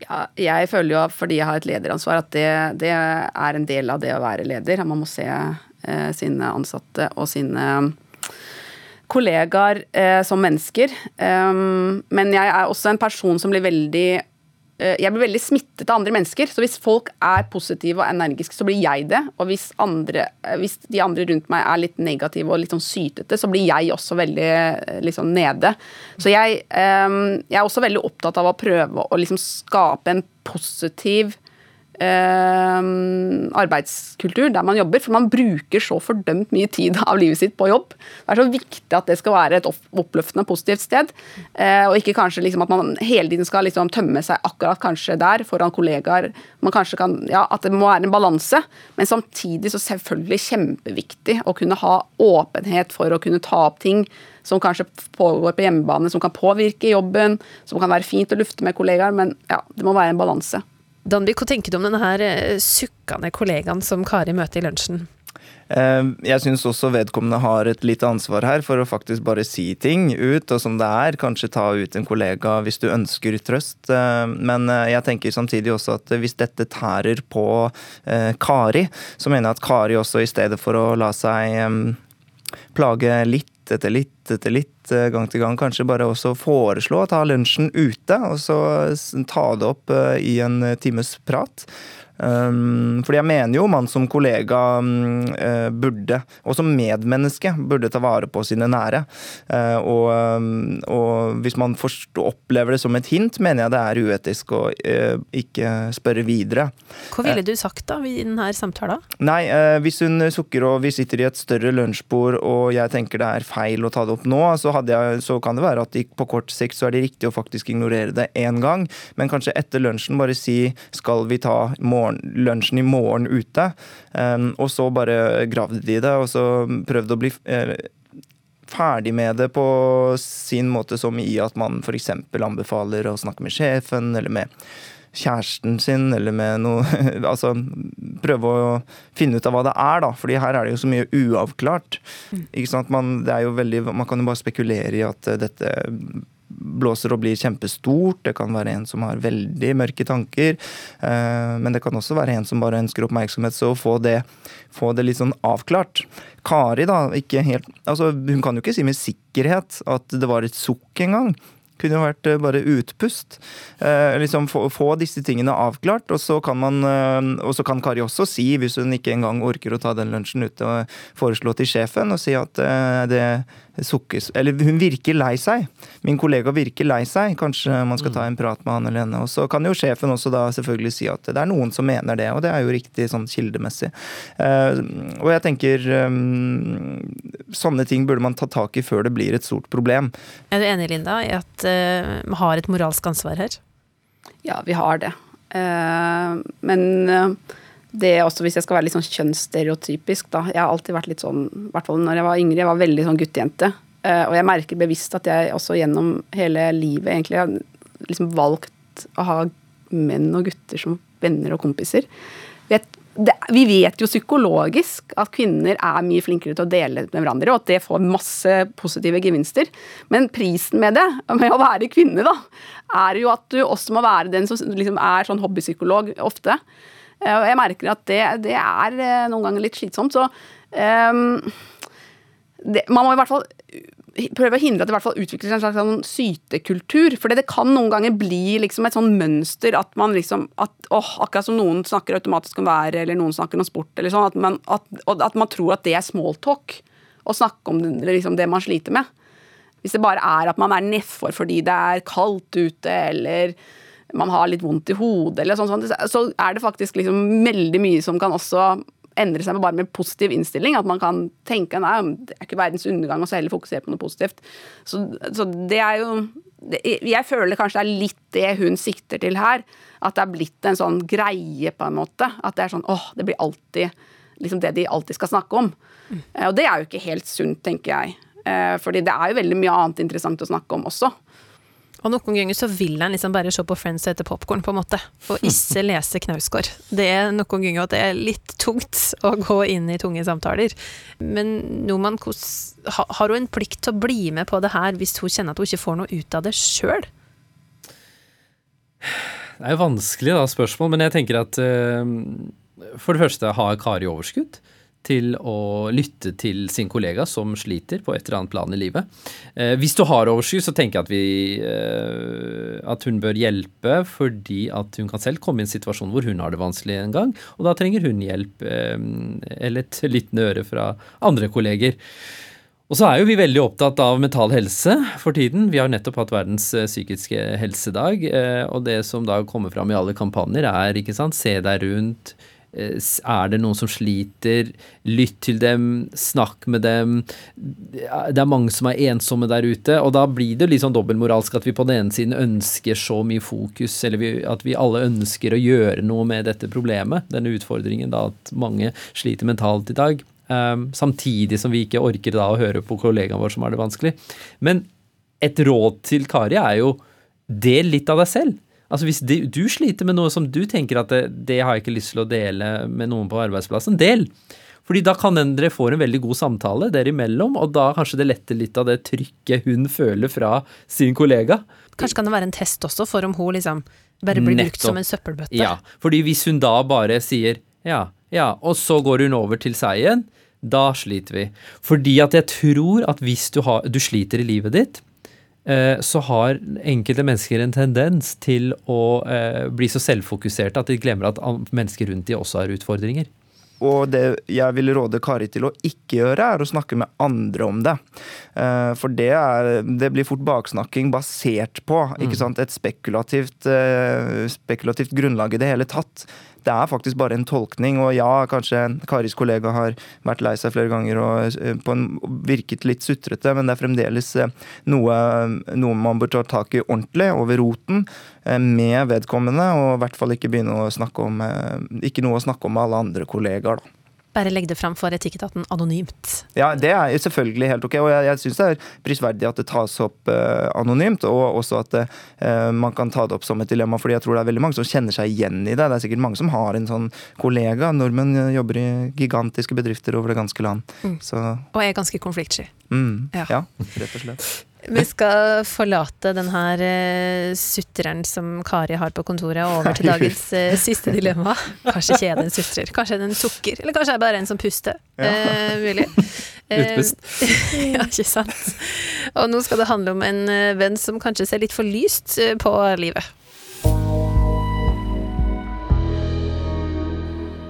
Speaker 6: Ja, jeg føler jo, fordi jeg har et lederansvar, at det, det er en del av det å være leder. Man må se eh, sine ansatte og sine kollegaer eh, som mennesker. Um, men jeg er også en person som blir veldig jeg blir veldig smittet av andre mennesker. Så hvis folk er positive og energiske, så blir jeg det. Og hvis, andre, eh, hvis de andre rundt meg er litt negative og litt sånn sytete, så blir jeg også veldig eh, liksom nede. Så jeg, eh, jeg er også veldig opptatt av å prøve å liksom skape en positiv eh, arbeidskultur der man jobber. For man bruker så fordømt mye tid av livet sitt på jobb. Det er så viktig at det skal være et oppløftende positivt sted. Eh, og ikke kanskje liksom at man hele tiden skal liksom tømme seg akkurat kanskje der foran kollegaer. Man kanskje kan, ja, At det må være en balanse. Men samtidig så selvfølgelig kjempeviktig å kunne ha åpenhet for å kunne ta opp ting som kanskje pågår på hjemmebane, som kan påvirke jobben, som kan være fint å lufte med kollegaer, men ja, det må være en balanse.
Speaker 3: Danby, hva tenker du om denne her eh, sukkende kollegaen som Kari møter i lunsjen?
Speaker 5: Eh, Jeg syns også vedkommende har et lite ansvar her for å faktisk bare si ting ut, og som det er. Kanskje ta ut en kollega hvis du ønsker trøst. Eh, Men jeg tenker samtidig også at hvis dette tærer på Kari, så mener jeg at Kari også i stedet for å la seg plage litt etter litt etter litt eh, gang til gang, kanskje bare også foreslå å ta lunsjen ute, og så ta det opp eh, i en times prat. Um, fordi jeg mener jo man som kollega eh, burde, og som medmenneske, burde ta vare på sine nære. Uh, og, um, og hvis man opplever det som et hint, mener jeg det er uetisk å uh, ikke spørre videre.
Speaker 3: Hva ville du sagt da i denne samtalen?
Speaker 5: Nei, hvis hun sukker og vi sitter i et større lunsjbord og jeg tenker det er feil å ta det opp nå, så, jeg, så kan det være at de, på kort sikt så er det riktig å faktisk ignorere det én gang. Men kanskje etter lunsjen bare si skal vi ta morgen, lunsjen i morgen ute? Um, og så bare gravde de det, og så prøvde å bli eh, ferdig med det på sin måte, som i at man f.eks. anbefaler å snakke med sjefen eller med kjæresten sin eller med noe Altså prøve å finne ut av hva det er, da. Fordi her er det jo så mye uavklart. Ikke sant? Man, det er jo veldig, man kan jo bare spekulere i at eh, dette blåser og blir kjempestort. Det kan være en som har veldig mørke tanker. Eh, men det kan også være en som bare ønsker oppmerksomhet. Så få det, få det litt sånn avklart. Kari, da, ikke helt Altså, hun kan jo ikke si med sikkerhet at det var et sukk engang. Kunne jo vært eh, bare utpust. Eh, liksom få, få, disse tingene avklart. Og så kan man, og så kan Kari også si, hvis hun ikke engang orker å ta den lunsjen ute, og foreslå til sjefen og si at det sukkes Eller hun virker lei seg. Min kollega virker lei seg. Kanskje man skal ta en prat med han eller henne. Og så kan jo sjefen også da selvfølgelig si at det er noen som mener det, og det er jo riktig sånn kildemessig. Uh, og jeg tenker um, sånne ting burde man ta tak i før det blir et stort problem.
Speaker 3: Er du enig, Linda, i at uh, vi har et moralsk ansvar her?
Speaker 6: Ja, vi har det. Uh, men det også, hvis jeg skal være litt sånn kjønnsstereotypisk, da. Jeg har alltid vært litt sånn, i hvert fall når jeg var yngre, jeg var veldig sånn guttejente. Uh, og jeg merker bevisst at jeg også gjennom hele livet egentlig har liksom valgt å ha menn og gutter som venner og kompiser. Vet, det, vi vet jo psykologisk at kvinner er mye flinkere til å dele med hverandre, og at det får masse positive gevinster. Men prisen med det, med å være kvinne, da, er jo at du også må være den som liksom er sånn hobbypsykolog ofte. Eh, og jeg merker at det, det er eh, noen ganger litt slitsomt. Så um, det, man må i hvert fall prøve å hindre at det i hvert fall utvikler seg en slags sånn sytekultur. For det kan noen ganger bli liksom et sånn mønster at man liksom at, åh, Akkurat som noen snakker automatisk om været, eller noen snakker om sport, eller sånn, at man, at, at man tror at det er smalltalk å snakke om det, liksom det man sliter med. Hvis det bare er at man er nedfor fordi det er kaldt ute, eller man har litt vondt i hodet, eller sånn, så er det faktisk liksom veldig mye som kan også endre seg med bare med positiv innstilling. At man kan tenke nei, det er ikke verdens undergang, og så heller fokusere på noe positivt. Så, så det er jo det, Jeg føler kanskje det er litt det hun sikter til her. At det er blitt en sånn greie, på en måte. At det er sånn åh, det blir alltid liksom det de alltid skal snakke om. Mm. Og det er jo ikke helt sunt, tenker jeg. Eh, fordi det er jo veldig mye annet interessant å snakke om også.
Speaker 3: Og noen ganger så vil en liksom bare se på Friends og ete popkorn, på en måte, og ikke lese Knausgård. Det er noen ganger at det er litt tungt å gå inn i tunge samtaler. Men Noman, har hun en plikt til å bli med på det her hvis hun kjenner at hun ikke får noe ut av det sjøl?
Speaker 4: Det er jo vanskelig da, spørsmål, men jeg tenker at uh, for det første, har Kari overskudd? Til å lytte til sin kollega som sliter på et eller annet plan i livet. Eh, hvis du har overskudd, så tenker jeg at, vi, eh, at hun bør hjelpe fordi at hun kan selv komme i en situasjon hvor hun har det vanskelig en gang, og da trenger hun hjelp eh, eller et lyttende øre fra andre kolleger. Og så er jo vi veldig opptatt av mental helse for tiden. Vi har nettopp hatt verdens psykiske helsedag, og det som da kommer fram i alle kampanjer, er ikke sant, se deg rundt, Eh, er det noen som sliter? Lytt til dem, snakk med dem. Det er mange som er ensomme der ute. Og da blir det litt sånn dobbeltmoralsk at vi på den ene siden ønsker så mye fokus, eller vi, at vi alle ønsker å gjøre noe med dette problemet, denne utfordringen, da at mange sliter mentalt i dag. Um, samtidig som vi ikke orker da å høre på kollegaen vår som har det vanskelig. Men et råd til Kari er jo del litt av deg selv. Altså Hvis de, du sliter med noe som du tenker at det, det, har jeg ikke lyst til å dele med noen på arbeidsplassen, del. Fordi da kan dere få en veldig god samtale dere imellom, og da kanskje det letter litt av det trykket hun føler fra sin kollega.
Speaker 3: Kanskje kan det være en test også for om hun liksom bare blir Nettopp. brukt som en søppelbøtte?
Speaker 4: Ja, fordi hvis hun da bare sier ja, ja, og så går hun over til seg igjen, da sliter vi. Fordi at jeg tror at hvis du, har, du sliter i livet ditt, så har enkelte mennesker en tendens til å eh, bli så selvfokuserte at de glemmer at mennesker rundt de også har utfordringer.
Speaker 5: Og det jeg vil råde Kari til å ikke gjøre, er å snakke med andre om det. Eh, for det, er, det blir fort baksnakking basert på mm. sant? et spekulativt, spekulativt grunnlag i det hele tatt det er faktisk bare en tolkning. Og ja, kanskje Karis kollega har vært lei seg flere ganger og eh, på en, virket litt sutrete, men det er fremdeles eh, noe, noe man bør ta tak i ordentlig, over roten, eh, med vedkommende. Og i hvert fall ikke begynne å snakke om Ikke noe å snakke om med alle andre kollegaer, da.
Speaker 3: bare legge det fram for Etikketaten anonymt.
Speaker 5: Ja, det er jo selvfølgelig helt ok, og jeg, jeg syns det er prisverdig at det tas opp eh, anonymt, og også at eh, man kan ta det opp som et dilemma, fordi jeg tror det er veldig mange som kjenner seg igjen i det. Det er sikkert mange som har en sånn kollega. Nordmenn eh, jobber i gigantiske bedrifter over det ganske land. Så
Speaker 3: Og er ganske konfliktsky.
Speaker 5: mm,
Speaker 3: Ja.
Speaker 5: ja, rett og slett.
Speaker 3: Vi skal forlate den her uh, sutreren som Kari har på kontoret, og over til dagens uh, siste dilemma. Kanskje ikke er det en sutrer, kanskje er det en sukker, eller kanskje er det bare en som puster. Eh, mulig.
Speaker 4: Utpust.
Speaker 3: ja, ikke sant. Og nå skal det handle om en venn som kanskje ser litt for lyst på livet.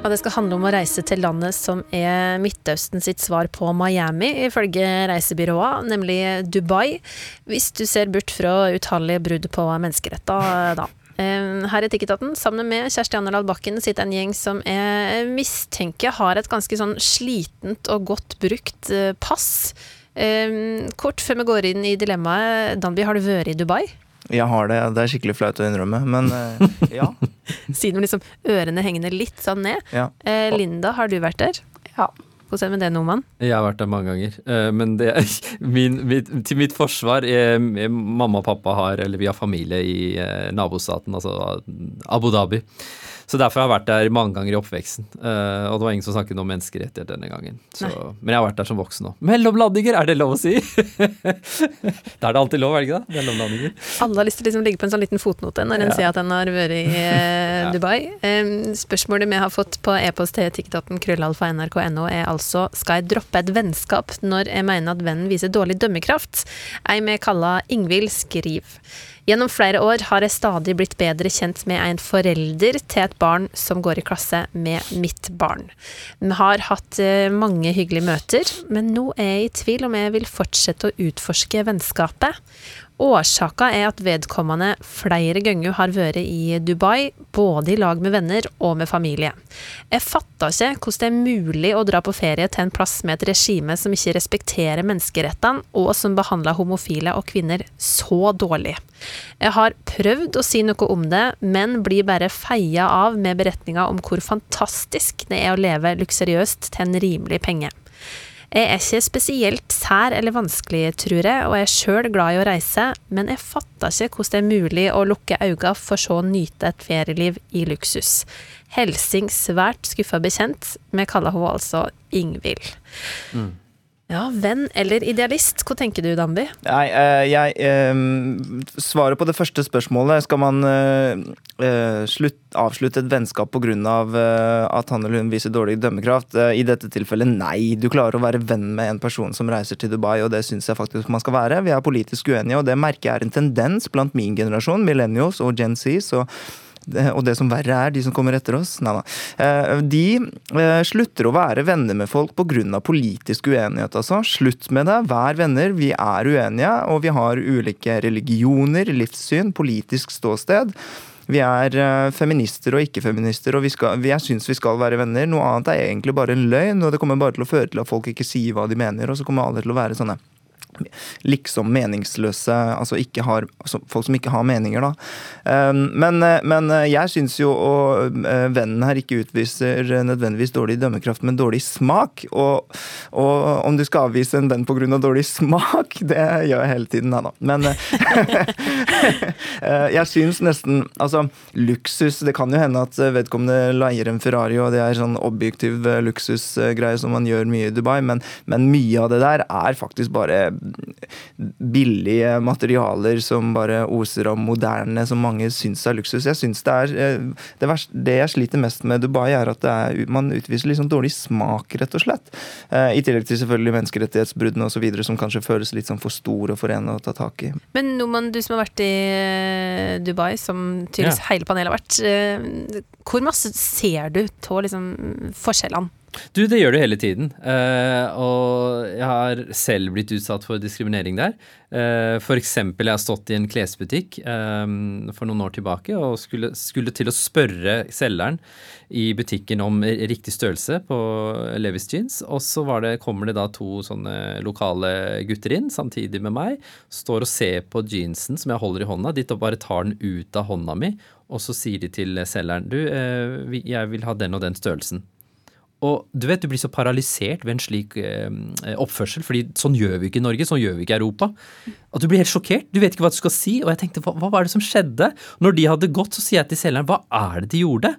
Speaker 3: Og det skal handle om å reise til landet som er Midtøsten sitt svar på Miami, ifølge reisebyrået, nemlig Dubai. Hvis du ser bort fra utallige brudd på menneskeretter, da. Eh, Her i Tikketaten, sammen med Kjersti Annerdal Bakken, sitter en gjeng som jeg mistenker har et ganske sånn slitent og godt brukt eh, pass. Eh, Kort før vi går inn i dilemmaet, Danby, har du vært i Dubai?
Speaker 5: Jeg har det, det er skikkelig flaut å innrømme, men eh, ja.
Speaker 3: Siden liksom ørene hengende litt sånn ned.
Speaker 5: ja.
Speaker 3: Eh, Linda, har du vært der?
Speaker 6: Ja.
Speaker 3: Hvordan er det med det, Noman?
Speaker 4: Jeg har vært der mange ganger. eh, Men det, min, mitt, til mitt forsvar jeg, Mamma og pappa har, eller vi har familie i eh, nabostaten, altså Abu Dhabi. Så derfor har jeg vært der mange ganger i oppveksten. Uh, og det var ingen som snakket om menneskerettigheter denne gangen. Så, men jeg har vært der som voksen òg. Mellomlandinger, er det lov å si? da er det alltid lov, er det ikke det? Mellomlandinger.
Speaker 3: Alle har lyst til å liksom ligge på en sånn liten fotnote når en
Speaker 4: Ja.
Speaker 3: sier at en har vært i
Speaker 4: uh,
Speaker 3: Dubai. Um, spørsmålet vi har fått på e-post til etikketaten krøllalfa nrk.no er altså skal jeg droppe et vennskap når jeg mener at vennen viser dårlig dømmekraft? Ei vi kaller Ingvild skriver. Gjennom flere år har jeg stadig blitt bedre kjent med en forelder til et barn som går i klasse med mitt barn. Vi har hatt eh, mange hyggelige møter, men nå er jeg i tvil om jeg vil fortsette å utforske vennskapet. Årsaka er at vedkommende flere ganger har vært i Dubai, både i lag med venner og med familie. Jeg fatter ikke hvordan det er mulig å dra på ferie til en plass med et regime som ikke respekterer menneskerettene, og som behandler homofile og kvinner så dårlig. Jeg har prøvd å si noe om det, men blir bare feia av med beretninger om hvor fantastisk det er å leve luksuriøst til en rimelig penge. Jeg er ikke spesielt sær eller vanskelig, tror jeg, og jeg er sjøl glad i å reise, men jeg fatter ikke hvordan det er mulig å lukke øynene for så å nyte et ferieliv i luksus. Helsing svært skuffa bekjent, vi kaller henne altså Ingvild. Ja, venn eller idealist, hva tenker du, Dambi?
Speaker 5: Nei, eh, jeg eh, Svaret på det første spørsmålet Skal man eh, eh, slutt, avslutte et vennskap pga. At han eller hun viser dårlig dømmekraft? I dette tilfellet nei. Du klarer å være venn med en person som reiser til Dubai, og det syns jeg faktisk man skal være. Vi er politisk uenige, og det merker jeg er en tendens blant min generasjon, millennials og Gen Z. så og det som verre er, de som kommer etter oss Nei da. Eh, De eh, slutter å være venner med folk pga. politisk uenighet, altså. Slutt med det. Vær venner. Vi er uenige, og vi har ulike religioner, livssyn, politisk ståsted. Vi er eh, feminister og ikke-feminister, og vi skal, jeg syns vi skal være venner. Noe annet er egentlig bare en løgn, og det kommer bare til å føre til at folk ikke sier hva de mener, og så kommer alle til å være sånne liksom meningsløse altså, har, altså folk som ikke har meninger, da. Um, Men, eh, men eh, jeg syns jo og eh, vennen her ikke utviser nødvendigvis dårlig dømmekraft, men dårlig smak. Og, og om du skal avvise en venn pga. dårlig smak, det gjør jeg hele tiden, da. Men jeg syns nesten Altså, luksus Det kan jo hende at vedkommende leier en Ferrari, og det er sånn objektiv luksusgreie som man gjør mye i Dubai, men, men mye av det der er faktisk bare billige materialer som bare oser av moderne, som mange syns er luksus. Jeg synes det er eh, det, verste, det jeg sliter mest med Dubai, er at det er, man utviser sånn dårlig smak, rett og slett. Eh, I tillegg til selvfølgelig menneskerettighetsbruddene osv., som kanskje føles litt sånn for store for en å ta tak i.
Speaker 3: Men Noman, du som har vært i eh, Dubai, som tydeligvis
Speaker 4: Ja.
Speaker 3: hele panelet har vært, hvor masse ser du av liksom, forskjellene?
Speaker 4: Du, det gjør du hele tiden. Uh, og jeg har selv blitt utsatt for diskriminering der. Uh, for eksempel, jeg har stått i en klesbutikk um, for noen år tilbake og skulle, skulle til å spørre selgeren i butikken om riktig størrelse på Levis jeans. Og så det, kommer det da to sånne lokale gutter inn samtidig med meg. Står og ser på jeansen som jeg holder i hånda, dit og bare tar den ut av hånda mi. Og så sier de til selgeren du, uh, jeg vil ha den og den størrelsen. Og du vet, du blir så paralysert ved en slik eh, oppførsel, fordi sånn gjør vi ikke i Norge, sånn gjør vi ikke i Europa. At du blir helt sjokkert. Du vet ikke hva du skal si. Og jeg tenkte, hva var det som skjedde? Når de hadde gått, så sier jeg til selgeren, hva er det de gjorde?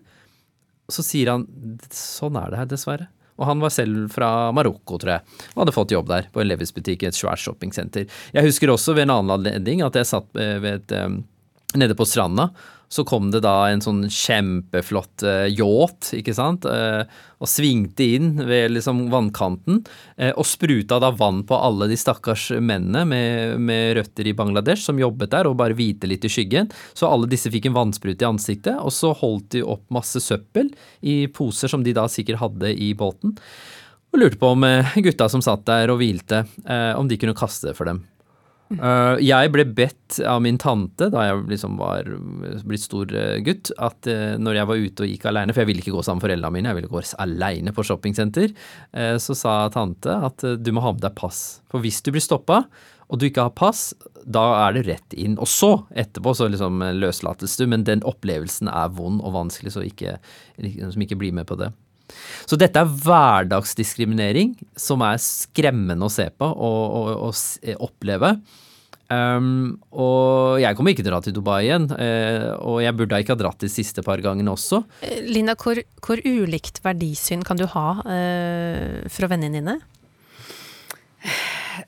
Speaker 4: Så sier han, sånn er det her, dessverre. Og han var selv fra Marokko, tror jeg, og hadde fått jobb der, på en Levis-butikk i et svært shoppingsenter. Jeg husker også ved en annen anledning at jeg satt eh, ved et, eh, nede på stranda så kom det da en sånn kjempeflott uh, yacht, ikke sant, uh, og svingte inn ved liksom vannkanten, uh, og spruta da vann på alle de stakkars mennene med, med, røtter i Bangladesh som jobbet der og bare hvite litt i skyggen. Så alle disse fikk en vannsprut i ansiktet, og så holdt de opp masse søppel i poser som de da sikkert hadde i båten, og lurte på om gutta som satt der og hvilte, om de kunne kaste det for dem. Uh, jeg ble bedt av min tante da jeg liksom var blitt stor uh, gutt, at uh, når jeg var ute og gikk alene, for jeg ville ikke gå sammen med foreldrene mine, jeg ville gå alene på shoppingsenter, så sa tante at du må ha med deg pass. For hvis du blir stoppa, og du ikke har pass, da er det rett inn. Og så, etterpå, så liksom løslates du, men den opplevelsen er vond og vanskelig, så ikke, liksom ikke bli med på det. Så dette er hverdagsdiskriminering som er skremmende å se på og, og, og oppleve. Um, og jeg kommer ikke til å dra til Dubai igjen, uh, og jeg burde ikke ha dratt de siste par gangene også.
Speaker 3: Eh, Linda, hvor, hvor ulikt verdisyn kan du ha uh, fra vennene dine?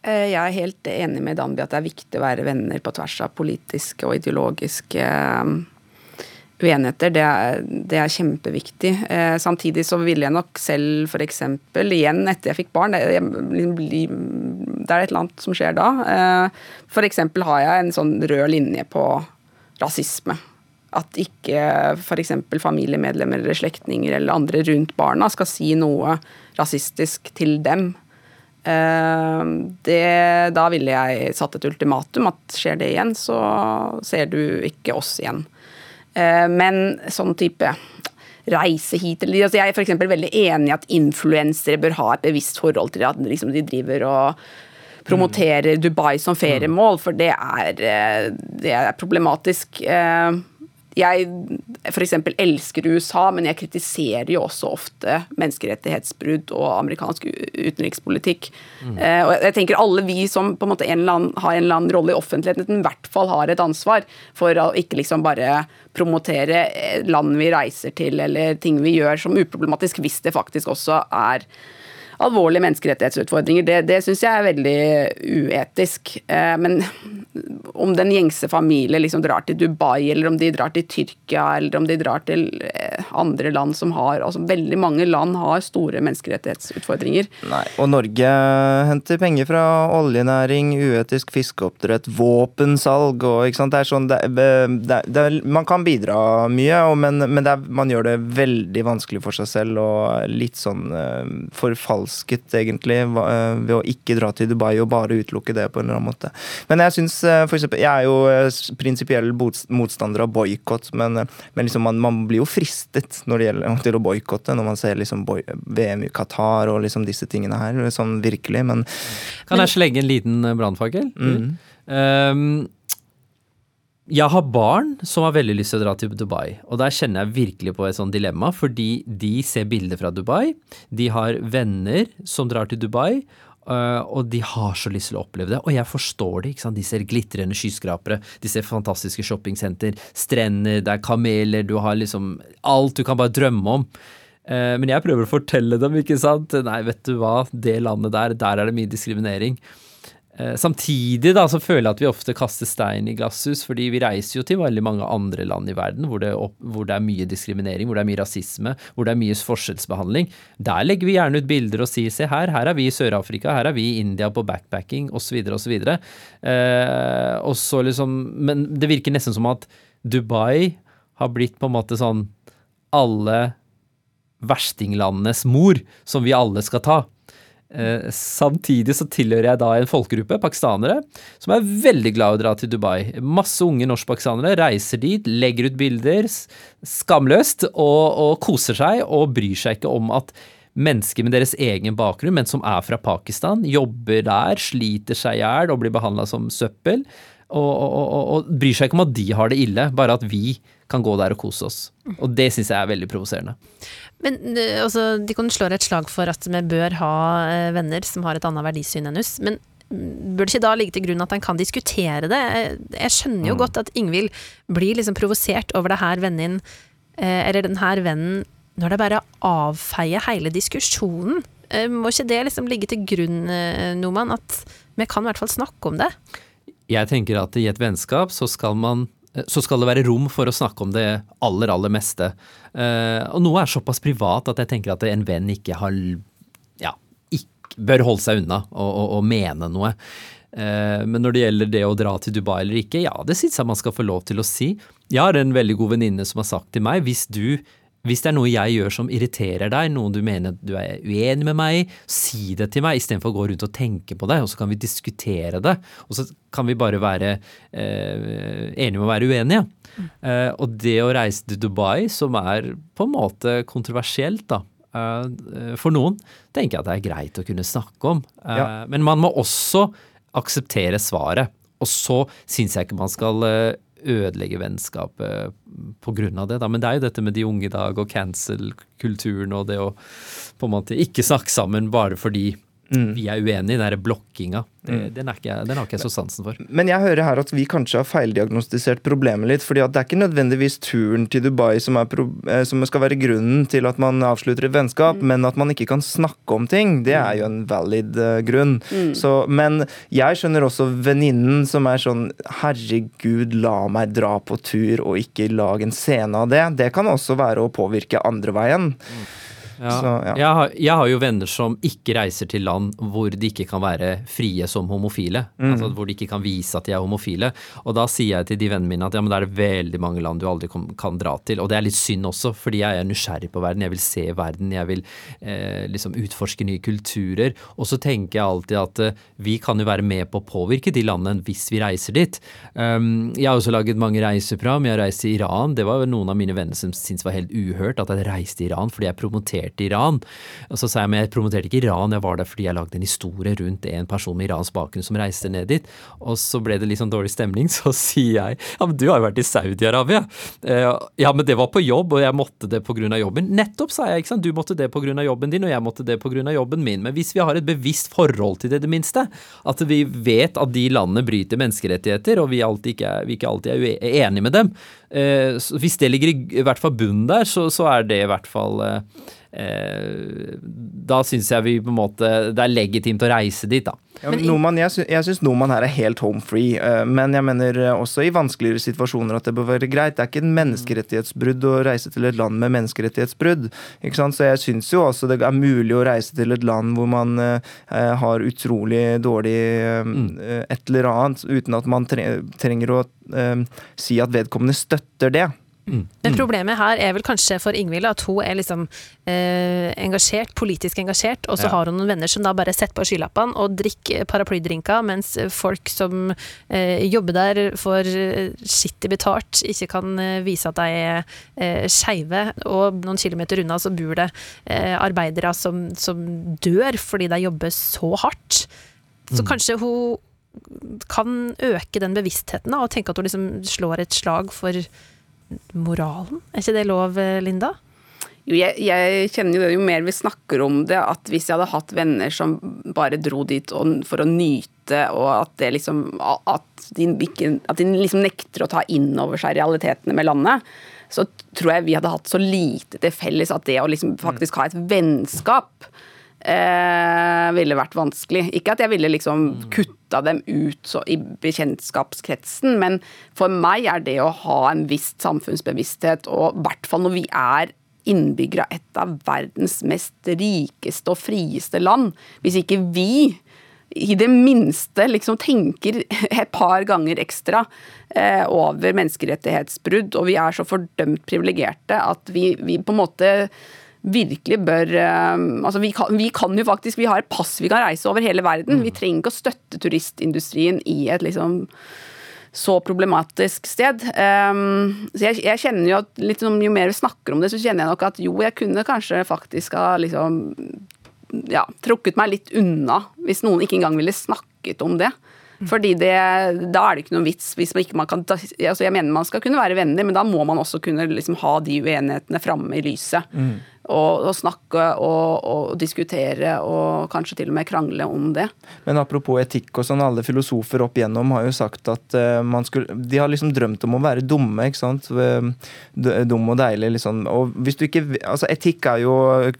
Speaker 6: Jeg er helt enig med Danby at det er viktig å være venner på tvers av politiske og ideologiske uenigheter, det er, det er kjempeviktig. Eh, samtidig så ville jeg nok selv f.eks. igjen etter jeg fikk barn det, det, er et eller annet som skjer da. Eh, f.eks. har jeg en sånn rød linje på rasisme. At ikke f.eks. familiemedlemmer eller slektninger eller andre rundt barna skal si noe rasistisk til dem. Eh, det, da ville jeg satt et ultimatum at skjer det igjen, så ser du ikke oss igjen. Eh, men sånn type reise hit eller altså Jeg er f.eks. veldig enig i at influensere bør ha et bevisst forhold til at liksom de driver og promoterer Dubai som feriemål, for det er, eh, det er problematisk. Eh, jeg f.eks. elsker USA, men jeg kritiserer jo også ofte menneskerettighetsbrudd og amerikansk utenrikspolitikk. Mm. Eh, og jeg tenker alle vi som på en måte en annen, har en eller annen rolle i offentligheten, i hvert fall har et ansvar for å ikke liksom bare promotere land vi reiser til eller ting vi gjør som uproblematisk, hvis det faktisk også er alvorlige menneskerettighetsutfordringer. Det, det syns jeg er veldig uetisk. Eh, men om den gjengse familie liksom drar til Dubai, eller om de drar til Tyrkia, eller om de drar til eh, andre land som har altså Veldig mange land har store menneskerettighetsutfordringer.
Speaker 5: Nei, Og Norge henter penger fra oljenæring, uetisk fiskeoppdrett, våpensalg og ikke sant. Det er sånn, det, det, det, Man kan bidra mye, men, men man gjør det veldig vanskelig for seg selv og litt sånn uh, forfalsket, egentlig, uh, ved å ikke dra til Dubai og bare utelukke det på en eller annen måte. Men jeg syns uh, for eksempel, Jeg er jo prinsipiell motstander av boikott, men, men liksom man, man, blir jo fristet når det gjelder til å boikotte, når man ser liksom VM i Qatar og liksom disse tingene her. Sånn virkelig, men
Speaker 4: Kan jeg slenge en liten brannfakkel? Mm. Um, jeg har barn som har veldig lyst til å dra til Dubai, og der kjenner jeg virkelig på et sånt dilemma, fordi de ser bilder fra Dubai, de har venner som drar til Dubai, Uh, og de har så lyst til å oppleve det. Og jeg forstår det. ikke sant? De ser glitrende skyskrapere, de ser fantastiske shoppingsenter, strender, det er kameler, du har liksom alt du kan bare drømme om. Uh, men jeg prøver å fortelle dem, ikke sant. Nei, vet du hva, det landet der, der er det mye diskriminering. Eh, samtidig da, så føler jeg at vi ofte kaster stein i glasshus, fordi vi reiser jo til veldig mange andre land i verden hvor det, opp, hvor det, er mye diskriminering, hvor det er mye rasisme, hvor det er mye forskjellsbehandling. Der legger vi gjerne ut bilder og sier se her, her er vi i Sør-Afrika, her er vi i India på backpacking osv. osv. Eh, og så liksom, men det virker nesten som at Dubai har blitt på en måte sånn alle verstinglandenes mor, som vi alle skal ta. Eh, samtidig så tilhører jeg da en folkegruppe, pakistanere, som er veldig glad i å dra til Dubai. Masse unge norskpakistanere reiser dit, legger ut bilder skamløst og, og, koser seg og bryr seg ikke om at mennesker med deres egen bakgrunn, men som er fra Pakistan, jobber der, sliter seg i hjel og blir behandla som søppel. Og, og, og, bryr seg ikke om at de har det ille, bare at vi kan gå der og kose oss. Og det syns jeg er veldig provoserende.
Speaker 3: Men eh, altså, de kan slå et slag for at vi bør ha eh, venner som har et annet verdisyn enn oss. Men mm, bør det ikke da ligge til grunn at en kan diskutere det? Jeg- skjønner jo godt at Ingvild blir liksom provosert over det her vennen eh, eller den her vennen når det bare avfeier hele diskusjonen. Må ikke det liksom ligge til grunn, Noman, at vi kan i hvert fall snakke om det?
Speaker 4: Jeg tenker at i et vennskap så skal man så skal det være rom for å snakke om det aller, aller meste. Eh, og noe er såpass privat at jeg tenker at en venn ikke har ja, ikke, bør holde seg unna og mene noe. Eh, men når det gjelder det å dra til Dubai eller ikke, ja, det syns jeg man skal få lov til å si. Jeg har en veldig god venninne som har sagt til meg hvis du hvis det er noe jeg gjør som irriterer deg, noe du mener du er uenig med meg i, si det til meg istedenfor å gå rundt og tenke på det, og så kan vi diskutere det. Og så kan vi bare være eh, enige om å være uenige. Eh, og det å reise til Dubai, som er på en måte kontroversielt, da, eh, for noen, tenker jeg at det er greit å kunne snakke om. Eh,
Speaker 5: Ja.
Speaker 4: Men man må også akseptere svaret. Og så syns jeg ikke man skal eh, ødelegge vennskapet av det. Da. Men det er jo dette med de unge i dag og cancel-kulturen og det å på en måte ikke snakke sammen bare fordi vi er uenige, den derre blokkinga. Det, den, er ikke, den har ikke jeg så sansen for.
Speaker 5: Men jeg hører her at vi kanskje har feildiagnostisert problemet litt. fordi at det er ikke nødvendigvis turen til Dubai som, er pro eh, som skal være grunnen til at man avslutter et vennskap, men at man ikke kan snakke om ting. Det er jo en valid uh, grunn. Så, men jeg skjønner også venninnen som er sånn Herregud, la meg dra på tur og ikke lage en scene av det. Det kan også være å påvirke andre veien.
Speaker 4: Ja.
Speaker 5: Så, ja.
Speaker 4: jeg, har, jeg har jo venner som ikke reiser til land hvor de ikke kan være frie som homofile.
Speaker 5: Mm.
Speaker 4: Altså Hvor de ikke kan vise at de er homofile. Og da sier jeg til de vennene mine at ja, men det er veldig mange land du aldri kom, kan dra til. Og det er litt synd også, fordi jeg er nysgjerrig på verden. Jeg vil se verden. Jeg vil eh, liksom utforske nye kulturer. Og så tenker jeg alltid at eh, vi kan jo være med på å påvirke de landene hvis vi reiser dit. Um, jeg har også laget mange reiseprogram. Jeg har reist til Iran. Det var noen av mine venner som syntes var helt uhørt at jeg reiste til Iran fordi jeg promoterte Iran. Og så sa jeg men jeg promoterte ikke Iran, jeg var der fordi jeg lagde en historie rundt en person med iransk bakgrunn som reiste ned dit. Og så ble det litt sånn dårlig stemning, så sier jeg ja, men du har jo vært i Saudi-Arabia. Eh, ja, men det var på jobb, og jeg måtte det pga. jobben. Nettopp, sa jeg. ikke sant? Du måtte det pga. jobben din, og jeg måtte det pga. jobben min. Men hvis vi har et bevisst forhold til det, det minste, at vi vet at de landene bryter menneskerettigheter, og vi, ikke, er, vi ikke alltid er enige med dem, eh, hvis det ligger i, hvert fall bunnen der, så, så er det i hvert fall eh, Da syns jeg vi på en måte Det er legitimt å reise dit, da.
Speaker 5: Ja, men Noman, jeg, sy syns Noman her er helt home free, eh, men jeg mener eh, også i vanskeligere situasjoner at det bør være greit. Det er ikke en menneskerettighetsbrudd å reise til et land med menneskerettighetsbrudd. Ikke sant? Så jeg syns jo også det er mulig å reise til et land hvor man eh, eh, har utrolig dårlig eh, eh, et eller annet, uten at man trenger å eh, si at vedkommende støtter det.
Speaker 3: Men problemet her er vel kanskje for Ingvild at hun er liksom eh, engasjert, politisk engasjert, og så
Speaker 5: Ja.
Speaker 3: har hun noen venner som da bare setter på skylappene og drikker paraplydrinker, mens folk som eh, jobber der, får eh, skittig betalt, ikke kan eh, vise at de er eh, skeive, og noen kilometer unna så bor det eh, arbeidere som, som dør fordi de jobber så hardt. Så kanskje hun kan øke den bevisstheten da, og tenke at hun liksom slår et slag for moralen. Er ikke det lov, eh, Linda?
Speaker 6: Jo, jeg, jeg kjenner jo det jo mer vi snakker om det, at hvis jeg hadde hatt venner som bare dro dit for å nyte, og at det liksom At de, at de liksom nekter å ta inn over seg realitetene med landet, så tror jeg vi hadde hatt så lite til felles at det å liksom faktisk ha et vennskap eh, ville vært vanskelig. Ikke at jeg ville liksom kutta dem ut så, i bekjentskapskretsen, men for meg er det å ha en viss samfunnsbevissthet, og i hvert fall når vi er innbyggere av et av verdens mest rikeste og frieste land, hvis ikke vi i det minste liksom tenker et par ganger ekstra eh, over menneskerettighetsbrudd, og vi er så fordømt privilegerte at vi, vi på en måte virkelig bør eh, Altså, vi kan, vi kan jo faktisk Vi har et pass vi kan reise over hele verden. Vi trenger ikke å støtte turistindustrien i et liksom så problematisk sted. Um, så jeg, jeg kjenner jo at litt sånn, Jo mer vi snakker om det, så kjenner jeg nok at jo, jeg kunne kanskje faktisk ha liksom ja, trukket meg litt unna hvis noen ikke engang ville snakket om det. Fordi det, da er det ikke noen vits hvis man ikke man kan altså Jeg mener man skal kunne være venner, men da må man også kunne liksom ha de uenighetene framme i lyset. Mm og, og snakke og, og, diskutere og kanskje til og med krangle om det.
Speaker 5: Men apropos etikk og sånn, alle filosofer opp igjennom har jo sagt at uh, man skulle De har liksom drømt om å være dumme, ikke sant. Dum og deilig, liksom. Og hvis du ikke Altså, etikk er jo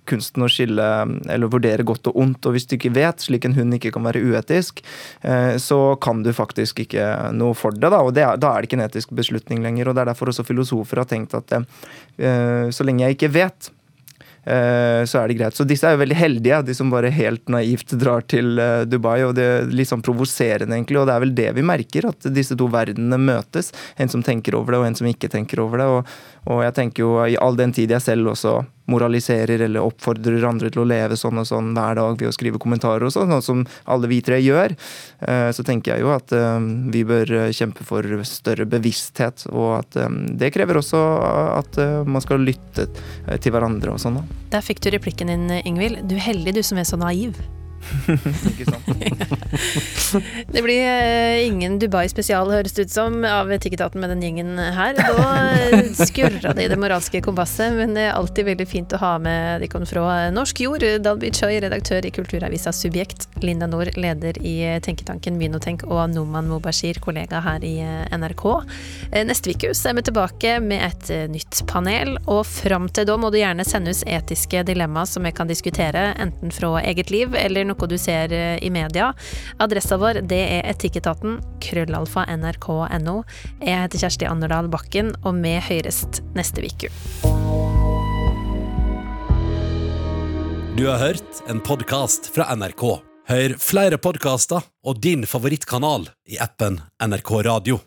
Speaker 5: kunsten å skille eller vurdere godt og ondt, og hvis du ikke vet, slik en hund ikke kan være uetisk, uh, så kan du faktisk ikke noe for det, da. Og det da er det ikke en etisk beslutning lenger. Og det er derfor også filosofer har tenkt at uh, så lenge jeg ikke vet, Eh, så er det greit. Så disse er jo veldig heldige, de som bare helt naivt drar til eh, Dubai. og Det er litt sånn provoserende, egentlig. Og det er vel det vi merker, at disse to verdenene møtes. En som tenker over det, og en som ikke tenker over det. Og, og jeg tenker jo i all den tid jeg selv også moraliserer eller oppfordrer andre til å leve sånn og sånn hver dag ved å skrive kommentarer og sånn, som alle vi tre gjør, eh, så tenker jeg jo at vi bør kjempe for større bevissthet. Og at det krever også at man skal lytte til hverandre og sånn. da.
Speaker 3: Der fikk du replikken din, Ingvild. Du er heldig, du som er så naiv. Ikke sant? det blir uh, ingen Dubai-spesial, høres det ut som, av Etikketaten med den gjengen her. Da skurra det i det moralske kompasset, men det er alltid veldig fint å ha med dere fra Norsk Jord. Dalby Choi, redaktør i kulturavisa Subjekt. Linda Nord, leder i tenketanken Minotenk, og Noman Mubashir, kollega her i eh, NRK. Eh, neste uke er vi tilbake med et nytt panel, og fram til da må du gjerne sende oss etiske dilemmaer som vi kan diskutere, enten fra eget liv eller noe du ser eh, i media. Adressa vår det er etikketaten krøllalfa nrk.no. Jeg heter Kjersti Anderdal Bakken, og vi høyrest neste uke.
Speaker 1: Du har hørt en podkast fra NRK. Hør flere podkaster og din favorittkanal i appen NRK Radio.